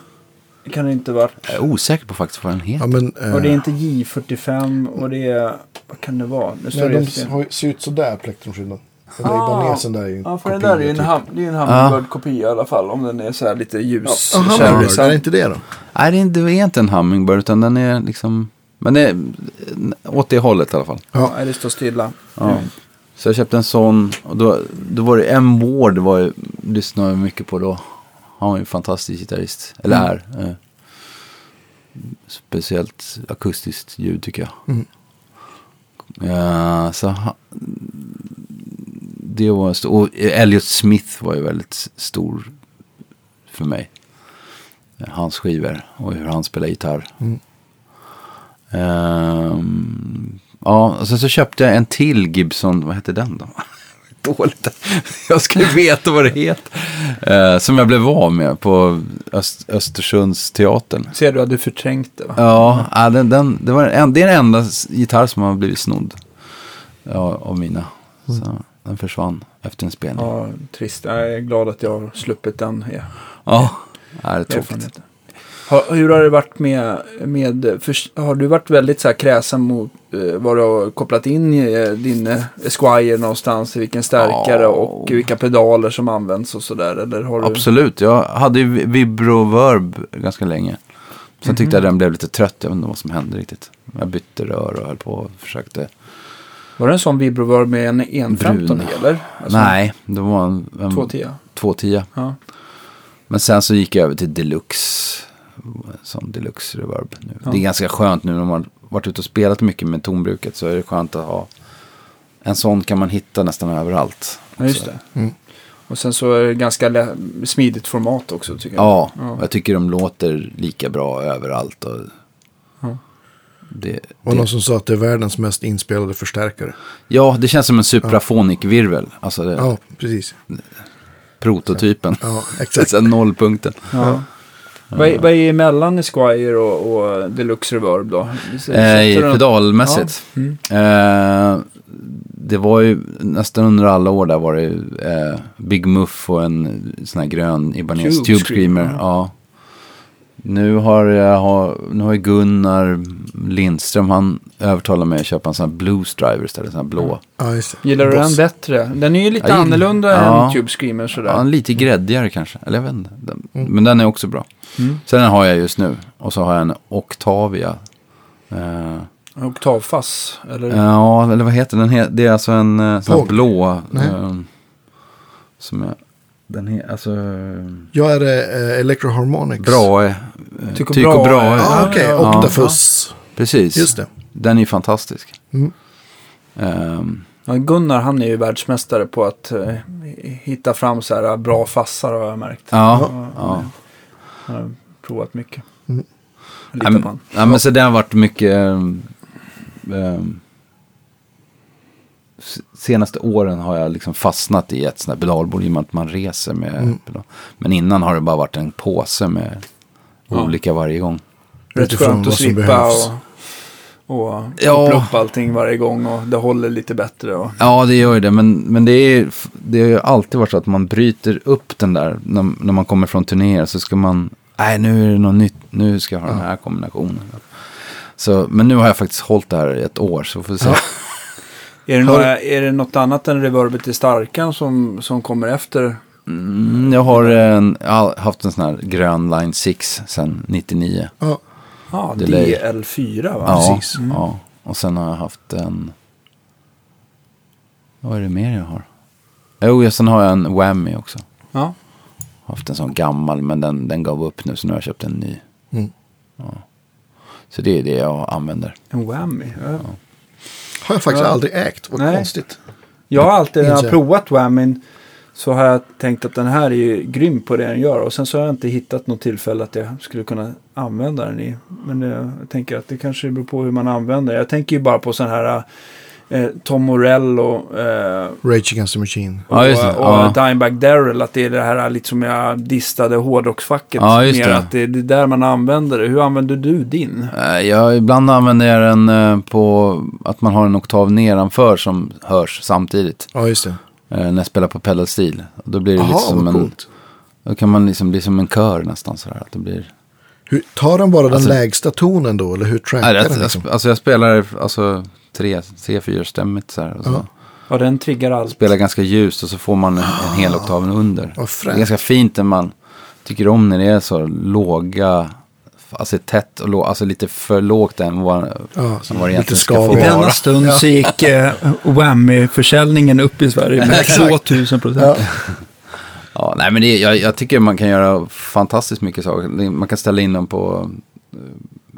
kan det inte varit. Jag är osäker på faktiskt vad den heter. Ja, men, eh, Och det är inte J45 och det är... Vad kan det vara? Nu står nej, det de ser ut sådär, plektrumskydden. Den där Ah. Ibanesen där är ju en Ja, för kopia, där är ju en, typ. hum, det är en Hummingbird-kopia i alla fall. Om den är så här lite ljus. Jaha, cherry är det inte det då? Nej, det är, inte, det är inte en Hummingbird utan den är liksom... Men det är åt det hållet i alla fall. Ja, det står stilla. Ja. Så jag köpte en sån. Och då, då var det en Ward, det var lyssnade jag mycket på då. Han var ju en fantastisk gitarrist. Eller Mm. är. Eh, speciellt akustiskt ljud tycker jag. Mm. Ja, så ha, det var stor. Och Elliot Smith var ju väldigt stor för mig. Hans skivor och hur han spelar gitarr. Mm. Ehm, ja, och sen så köpte jag en till Gibson. Vad hette den då? Dåligt. Jag ska ju veta vad det heter. Eh, som jag blev av med på Öst, Östersunds teatern. Ser du att du förträngt det va? Ja, ja den, den, det, var en, det är den enda gitarr som har blivit snodd ja, av mina. Så den försvann efter en spelning. Ja, trist. Jag är glad att jag har sluppit den ja, ja det är tråkigt. Har, hur har det varit med, med för, har du varit väldigt så här kräsen mot eh, vad du har kopplat in i eh, din eh, Esquire någonstans, vilken stärkare Ja. och vilka pedaler som används och sådär? Har du... Absolut, jag hade ju vibroverb ganska länge. Sen tyckte jag den blev lite trött, jag vet inte vad som hände riktigt. Jag bytte rör och höll på och försökte. Var det en sån vibroverb med en 115 Brun. eller? Alltså, Nej, det var en, en 210. 210. Ja. Men sen så gick jag över till deluxe. Som deluxe reverb nu. Ja. Det är ganska skönt nu när man varit ute och spelat mycket med tonbruket. Så är det skönt att ha. En sån kan man hitta nästan överallt. Ja, just det. Mm. Och sen så är det ganska smidigt format också tycker jag. Ja, Ja. jag tycker de låter lika bra överallt. Och. Det, Och det, någon som sa att det är världens mest inspelade förstärkare. ja, det känns som en suprafonic-virvel. Alltså det, Ja, precis. prototypen. Ja, exakt. Sen nollpunkten. Ja. Vad, är, vad är emellan Esquire och, och Deluxe Reverb då? Eh, pedalmässigt. Ja. Mm. Eh, det var ju nästan under alla år där var det ju, eh, Big Muff och en sån här grön Ibanez Tube Tube, Screamer, Screamer. Ja. Nu har jag, har, nu har Gunnar Lindström, han övertalar mig att köpa en sån här Blues Driver istället, en sån här blå. Ja, just det. Gillar du Boss. den bättre? Den är ju lite gillar- annorlunda Ja. än Tube Screamer sådär. Ja, lite gräddigare kanske, eller jag vet inte. Den, Mm. Men den är också bra. Mm. Sen den har jag just nu, och så har jag en Octavia. Eh, Oktavfass, eller? ja, eller vad heter den? Det är alltså en eh, sån här blå. Eh, som jag, den är alltså... Jag är det eh, Electroharmonics. Bra. Eh, Tycho Tycho Brahe. Brahe. Ja, Ja, okej. ja, Octafus. Precis. Just det. Den är fantastisk. Mm. Ja, Gunnar han är ju världsmästare på att eh, hitta fram så här bra fassar har jag märkt. ja, ja. Han har provat mycket. Mm. Nej, på men, han. ja, men så det har varit mycket... s- senaste åren har jag liksom fastnat i ett sånt här pedalbord i och med att man reser med Mm. pedal. Men innan har det bara varit en påse med Ja. olika varje gång. Rätt skönt att slippa och, och Ja. upp allting varje gång och det håller lite bättre. Och, Ja, det gör ju det. Men, men det, är, det har ju alltid varit så att man bryter upp den där. När, när man kommer från turnéer så ska man... Nej, nu är det något nytt. Nu ska jag ha den här kombinationen. Så, men nu har jag faktiskt hållit det här i ett år. Så får vi se. Ja. är, det några, är det något annat än reverbet i starkan som, som kommer efter? Mm, jag har en, jag har haft en sån här grön Line 6 sedan 99. Ja, Ja, Delay. DL4 va? Ja, precis. Mm. ja. Och sen har jag haft en... Vad är det mer jag har? Jo, ja, sen har jag en Whammy också. Ja. Haft en sån gammal, men den, den gav upp nu så nu har jag köpt en ny. Mm. Så det är det jag använder. En whammy. Ja. Har jag faktiskt Ja. aldrig ägt. Vad Nej. konstigt. Jag har alltid, när jag har provat whammyn så har jag tänkt att den här är ju grym på det den gör. Och sen så har jag inte hittat något tillfälle att jag skulle kunna använda den i. Men det, jag tänker att det kanske beror på hur man använder Jag tänker ju bara på sån här eh, Tom Morell och, eh, Rage Against the Machine. Ja, just det. och, Ja. och Dimebag Darrell. Att det är det här lite som jag distade hårdrocksfacket. Ja, just mer det. att det är där man använder det. Hur använder du din? Eh, Jag, ibland använder jag den eh, på att man har en oktav nedanför som hörs samtidigt. Ja, just det. eh, När jag spelar på pedal steel. Då blir det lite Jaha, som en... coolt. Då kan man liksom bli som en kör nästan sådär. Att det blir... Hur, tar den bara den Alltså- lägsta tonen då? Eller hur trackar Nej, den? jag, Liksom? alltså jag spelar alltså tre, tre fyra stämmigt så här. Och så Ja. Ja, den triggar allt. spelar ganska ljust och så får man en, en hel oktav under. Det är ganska fint när man tycker om när det är så låga, alltså tätt och lågt, alltså lite för lågt än vad, Ja, vad det egentligen ska få I Ja. denna vara. stund så gick eh, Whammy-försäljningen upp i Sverige med Exakt. 2000 procent. Ja. Ja, nej men det, jag, jag tycker man kan göra fantastiskt mycket saker. Man kan ställa in dem på eh,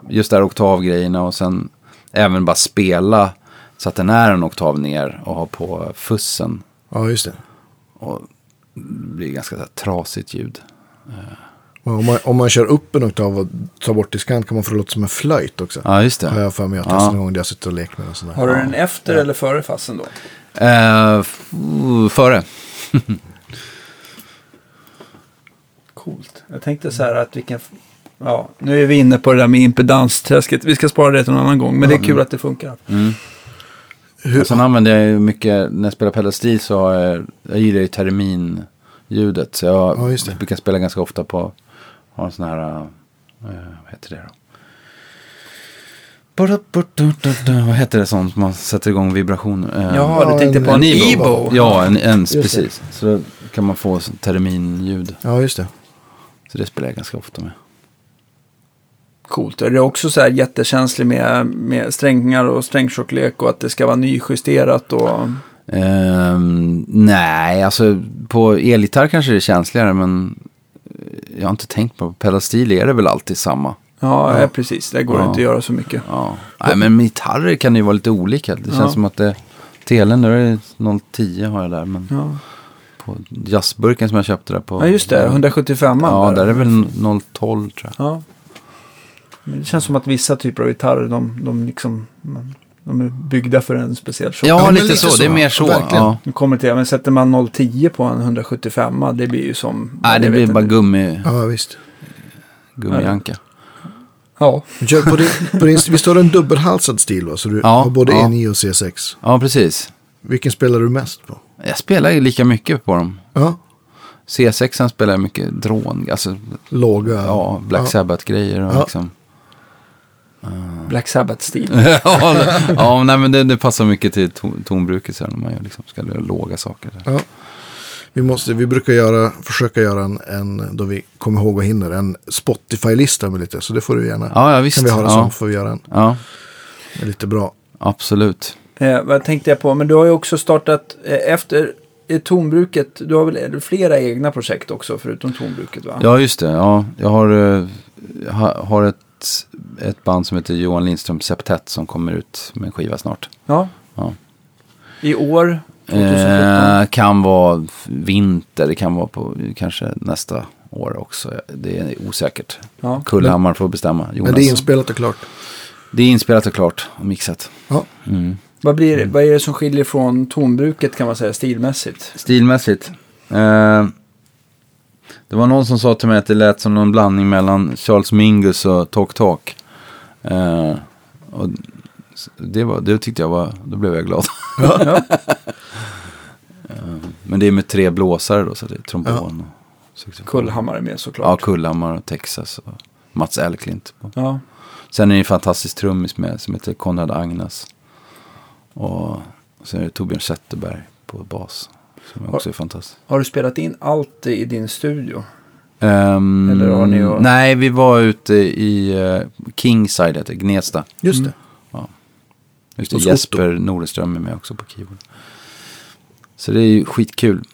just där oktavgrejerna och sen även bara spela så att den är en oktav ner och ha på fussen. ja, just det. Och det blir ganska så här, trasigt ljud. Ja, Om man, om man kör upp en oktav och tar bort diskant kan man få det låta som en flöjt också. Ja, just Har det. jag för mig att Ja. ja. någon gång där jag suttit och lekt med den. Sådär. Har du den efter eller före fassen då? Eh, f- före. Coolt. Jag tänkte så här att vi kan... Ja, nu är vi inne på det där med impedansträsket. Vi ska spara det till en annan gång. Men det är kul att det funkar. Mm. Hur, sen använder jag ju mycket, när jag spelar pedal steel så har jag, jag gillar ju terminljudet. Så jag Ja, det. brukar spela ganska ofta på, har en sån här, eh, vad heter det då? Vad heter det sånt man sätter igång vibration? Eh, Ja, du tänkte på en. Evo. Ja, en, ens, precis. Så då kan man få terminljud. ja, just det. Så det spelar jag ganska ofta med. Coolt. Är det också så här jättekänslig med, med strängar och strängtjocklek och att det ska vara nyjusterat och... Ehm, nej, alltså på elgitarr kanske det är känsligare men jag har inte tänkt på, på pedal steel är det väl alltid samma. Ja, Ja. ja. precis. Det går Ja. inte att göra så mycket. Ja. Nej, men med gitarrer kan det ju vara lite olika. Det känns Ja. som att det, telen nu är det 010 har jag där, men Ja, på jazzburken som jag köpte där på. ja just det. 175 Ja, där är väl 012 tror jag. Ja. Men det känns som att vissa typer av gitarrer, de, de, liksom, de är byggda för en speciell tjock. Ja, Ja, lite, lite så. så. Det är mer så. Ja. Nu kommer det till, men sätter man 010 på en 175 det blir ju som... Nej, det blir bara inte. gummi, Ja, visst. gummianka. Ja, Kör på din, på din, visst har du en dubbelhalsad stil va? Så du Ja, har både ja. E9 och C6. Ja, precis. Vilken spelar du mest på? Jag spelar ju lika mycket på dem. Ja, C6 spelar jag mycket drån, alltså Låga. ja, Black Ja. Sabbath-grejer och Ja. liksom. Black Sabbath-stil. ja, nej men det, det passar mycket till ton, tonbruket sen när man gör, liksom, ska göra låga saker. Ja. Vi, måste, vi brukar göra, försöka göra en, en, då vi kommer ihåg och hinner, en Spotify-lista med lite. Så det får du gärna. Ja, ja visst. kan vi ha det ja, som, får vi göra en. ja, Det är lite bra. absolut. Eh, vad tänkte jag på? Men du har ju också startat eh, efter eh, tonbruket. Du har väl det flera egna projekt också förutom tonbruket va? Ja, just det. Ja, jag har, eh, ha, har ett, ett band som heter Johan Lindström Septett som kommer ut med en skiva snart. Ja. Ja. I år? 2017? Eh, kan vara vinter, det kan vara på kanske nästa år också. Det är osäkert. ja. Kullhammar får bestämma. Jonas. Men det är inspelat och klart. Det är inspelat och klart och mixat. Ja. Mm. Vad, blir, vad är det som skiljer från tonbruket kan man säga stilmässigt? Stilmässigt. Eh, det var någon som sa till mig att det lät som någon blandning mellan Charles Mingus och Talk Talk. Eh, och det, var, det tyckte jag var, då blev jag glad. Ja. Eh, Men det är med tre blåsare då, så det är trombon och saxofon. Kullhammar är med Ja, såklart. Kullhammar och Texas och Mats Elklint. Ja. Sen är det en fantastisk trummis med som heter Konrad Agnes. Och sen är det Torbjörn Zetterberg på bas. Som också är fantastisk. Har du spelat in allt i din studio? Ehm, Eller har ni och- Nej, vi var ute i uh, Kingside, heter Gnesta. Just det. Just det, Jesper Norenström är med också på keyboard. Så det är ju skitkul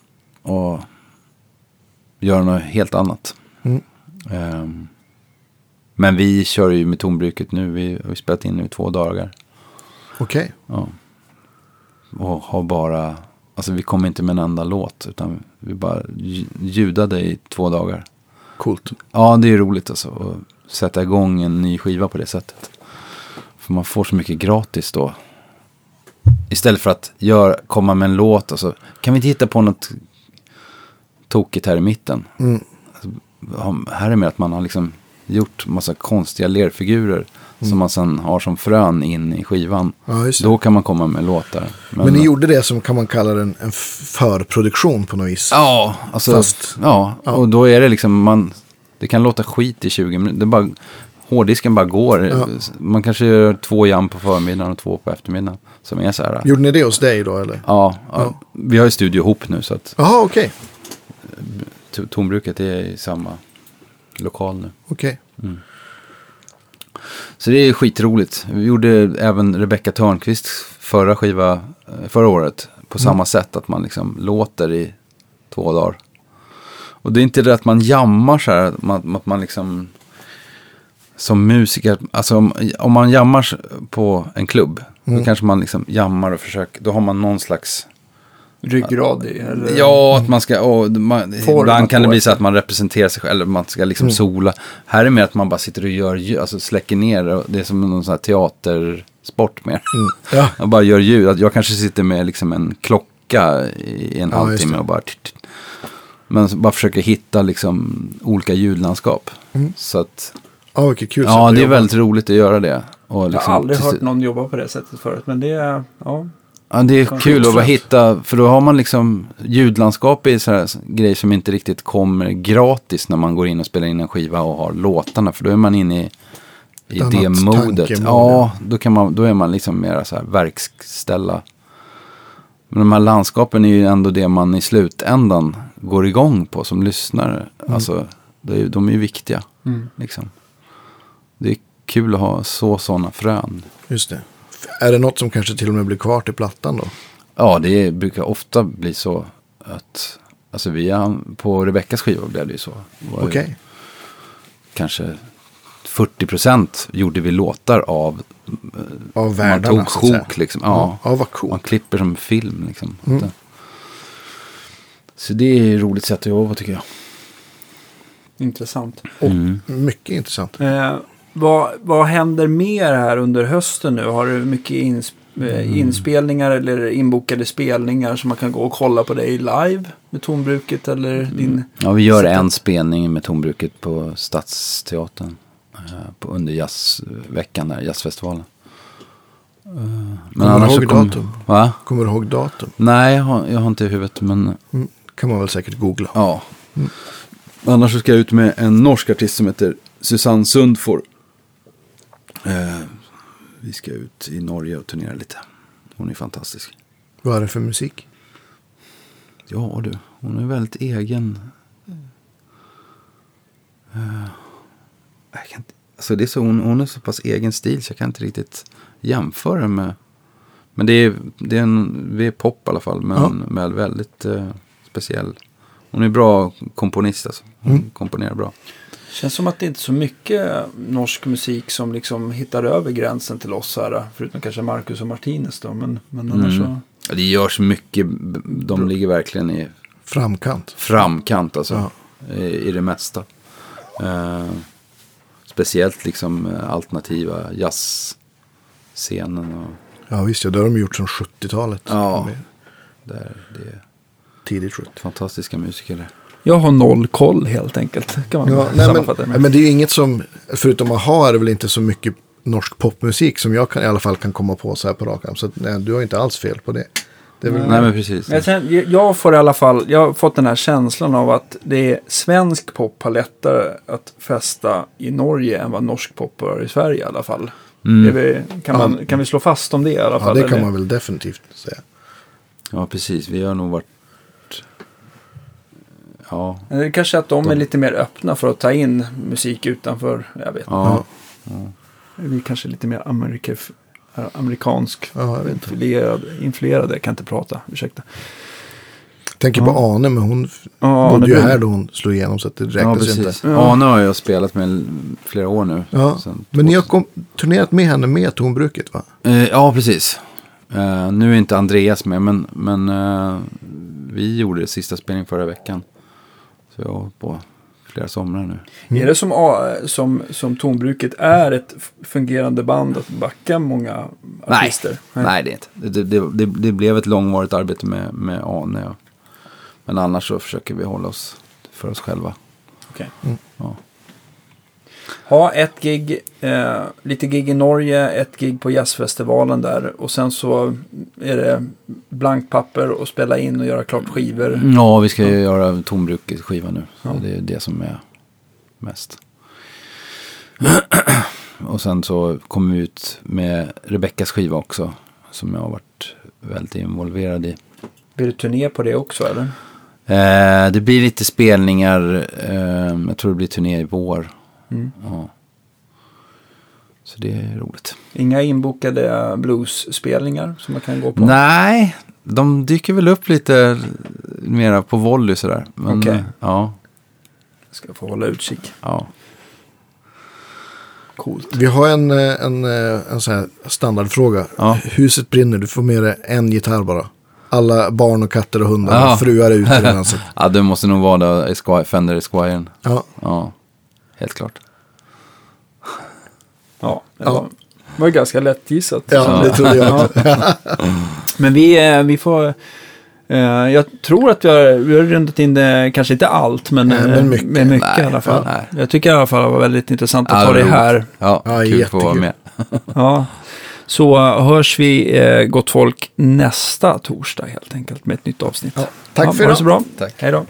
att göra något helt annat. Mm. Ehm, men vi kör ju med tonbruket nu. Vi har spelat in nu två dagar. Okej. Ja. Och har bara, alltså vi kom inte med en enda låt. Utan vi bara lj- ljudade i två dagar. Coolt. Ja, det är roligt alltså. Att sätta igång en ny skiva på det sättet. För man får så mycket gratis då. Istället för att gör, komma med en låt och så. Kan vi inte hitta på något tokigt här i mitten? Mm. Ha- Här är mer att man har liksom gjort massa konstiga lerfigurer. Mm. Som man sen har som frön in i skivan. Ja. Då kan man komma med låtar. Men, ni gjorde det som kan man kalla det en, en förproduktion på något vis. Ja, alltså, Fast- ja, ja. och då är det liksom, man, det kan låta skit i 20 minuter. Det bara, hårddisken bara går. Ja. Man kanske gör två jam på förmiddagen och två på eftermiddagen. Som är så här. Gjorde ni det hos dig då eller? Ja, ja, vi har ju studio ihop nu så att Jaha, okej. to- tonbruket är i samma lokal nu. Okej. Så det är skitroligt. Vi gjorde även Rebecca Törnqvists förra skiva eh, förra året. På samma sätt att man liksom låter i två dagar. Och det är inte det att man jammar så här. Att man, att man liksom som musiker. Alltså om, om man jammar på en klubb. Då kanske man liksom jammar och försöker. Då har man någon slags Ryggrad i? Eller? Ja, att man ska, och man, Forma ibland kan det bli så att man representerar sig själv, eller man ska liksom sola. Här är det mer att man bara sitter och gör ljud, alltså släcker ner, det är som någon sån här teatersport mer. Ja. Jag bara gör ljud, Att jag kanske sitter med liksom en klocka i en Ja, halvtimme och bara... Men bara försöker hitta liksom olika ljudlandskap. Så att, Ja, vilket kul ja det är väldigt roligt att göra det. Och Jag liksom har aldrig till hört någon jobba på det sättet förut. Men det är, ja. Ja, det är kul att bara hitta, för då har man liksom ljudlandskap i så här grejer som inte riktigt kommer gratis när man går in och spelar in en skiva och har låtarna. För då är man inne i, i Ett det modet. Ja, då, kan man, då är man liksom mera så här verkställa. Men de här landskapen är ju ändå det man i slutändan går igång på som lyssnare. Alltså, det är, de är ju viktiga. Mm. Liksom. Det är kul att ha så sådana frön. Just det. Är det något som kanske till och med blir kvar till plattan då? Ja, det brukar ofta bli så att, alltså vi, har- på Rebeckas skiva blev det ju så. Okej. Kanske 40% gjorde vi låtar av, Av man världarna tog så att säga. sjok liksom. Ja, Ja, vad man coolt. klipper som film liksom. Mm. Så det är ett roligt sätt att jobba tycker jag. Intressant. Och Mm. mycket intressant. Eh, vad, vad händer mer här under hösten nu? Har du mycket ins, Mm. eh, inspelningar eller inbokade spelningar som man kan gå och kolla på dig live med tonbruket eller Mm. din... Ja, vi gör en spelning med tonbruket på Stadsteatern. eh, På, under jazzveckan där, jazzfestivalen. Eh, Men Kommer du ihåg kom- datum? Va? Kommer du ihåg datum? Nej, jag har, jag har inte i huvudet, men Mm. Kan man väl säkert googla. ja. Annars så ska jag ut med en norsk artist som heter Susanne Sundfor. Eh, vi ska ut i Norge och turnera lite. Hon är fantastisk. Vad är det för musik? Ja du, hon är väldigt egen. Eh, jag kan inte, alltså det är så, hon, hon är så pass egen stil så jag kan inte riktigt jämföra med. Men det är, det är en, vi är pop i alla fall, men Ja. med väldigt eh, speciell. Hon är bra komponist alltså. Hon Mm. komponerar bra. Känns som att det inte är så mycket norsk musik som liksom hittar över gränsen till oss här. Förutom kanske Marcus och Martinez då. Men, men annars Mm. så. Ja, Det görs mycket, de ligger verkligen i Framkant. framkant alltså. Ja. I, I det mesta. Eh, speciellt liksom eh, alternativa jazzscenen. Och, Ja visst, ja, det har de gjort sedan 70-talet. Ja. Där, det är Tidigt 70. fantastiska musiker där. Jag har noll koll helt enkelt. Kan man Ja, nej, men, det med. men det är ju inget som, förutom AHA är det väl inte så mycket norsk popmusik som jag kan, i alla fall kan komma på så här på rak arm. Så att, nej, du har inte alls fel på det. det väl, Nej men precis. Jag, känner, jag får i alla fall, jag har fått den här känslan av att det är svensk pop har lättare att fästa i Norge än vad norsk pop har i Sverige i alla fall. Mm. Vi, kan, man, kan vi slå fast om det i alla ja, fall? det kan eller? man väl definitivt säga. Ja precis, vi har nog varit... Ja, Det är kanske att de är lite mer öppna för att ta in musik utanför, jag vet ja. Vi är kanske lite mer amerika, amerikansk Ja, jag vet inte. influerad, influerade, jag kan inte prata, ursäkta. Tänker på Ane, men hon Ja, bodde ju Arne här då hon slog igenom så att det ja räknas precis. inte. Ja. Arne har jag spelat med flera år nu. Ja, men ni har kom, turnerat med henne med tonbruket va? Eh, ja, precis. Eh, nu är inte Andreas med, men, men eh, vi gjorde det sista spelningen förra veckan. Så jag har hållit på flera somrar nu. Är det som, A- som, som tonbruket är ett fungerande band att backa många Nej, artister? nej det är inte. Det, det, det, det blev ett långvarigt arbete med, med Ane. Men annars så försöker vi hålla oss för oss själva. Okej. Ja. Ha ett gig, eh, lite gig i Norge, ett gig på jazzfestivalen där och sen så är det blankt papper och spela in och göra klart skivor. ja, vi ska ju göra Tombrukets skiva nu. Så Ja. det är det som är mest. Och sen så kommer vi ut med Rebeckas skiva också. Som jag har varit väldigt involverad i. Blir det turné på det också eller? Eh, det blir lite spelningar. Eh, jag tror det blir turné i vår. Mm. Ja. Så det är roligt. Inga inbokade bluesspelningar som man kan gå på? Nej, de dyker väl upp lite mera på volley sådär. Men, Okej. eh, Ja, Ska få hålla utkik. ja. Coolt. Vi har en, eh, en, eh, en sån här standardfråga. Ja. Huset brinner, du får med dig en gitarr bara. Alla barn och katter och hundar Ja. och fruar är ute ja, det måste nog vara Esquire, Fender Esquiren. Ja, Ja, helt klart. Ja, det Ja. var, var ju ganska lätt gissat. ja, det tror jag. Men vi, eh, vi får... eh, jag tror att vi har, vi har rundat in det, kanske inte allt, men, Nej, men eh, mycket. men mycket Nej, i alla fall. nej. Jag tycker i alla fall det var väldigt intressant att Ja, ta det det var här. Ja, Ja, kul att få vara med. Ja. Så hörs vi, eh, gott folk, nästa torsdag helt enkelt med ett nytt avsnitt. Ja, tack för ha det idag. så bra. Tack. Hej då.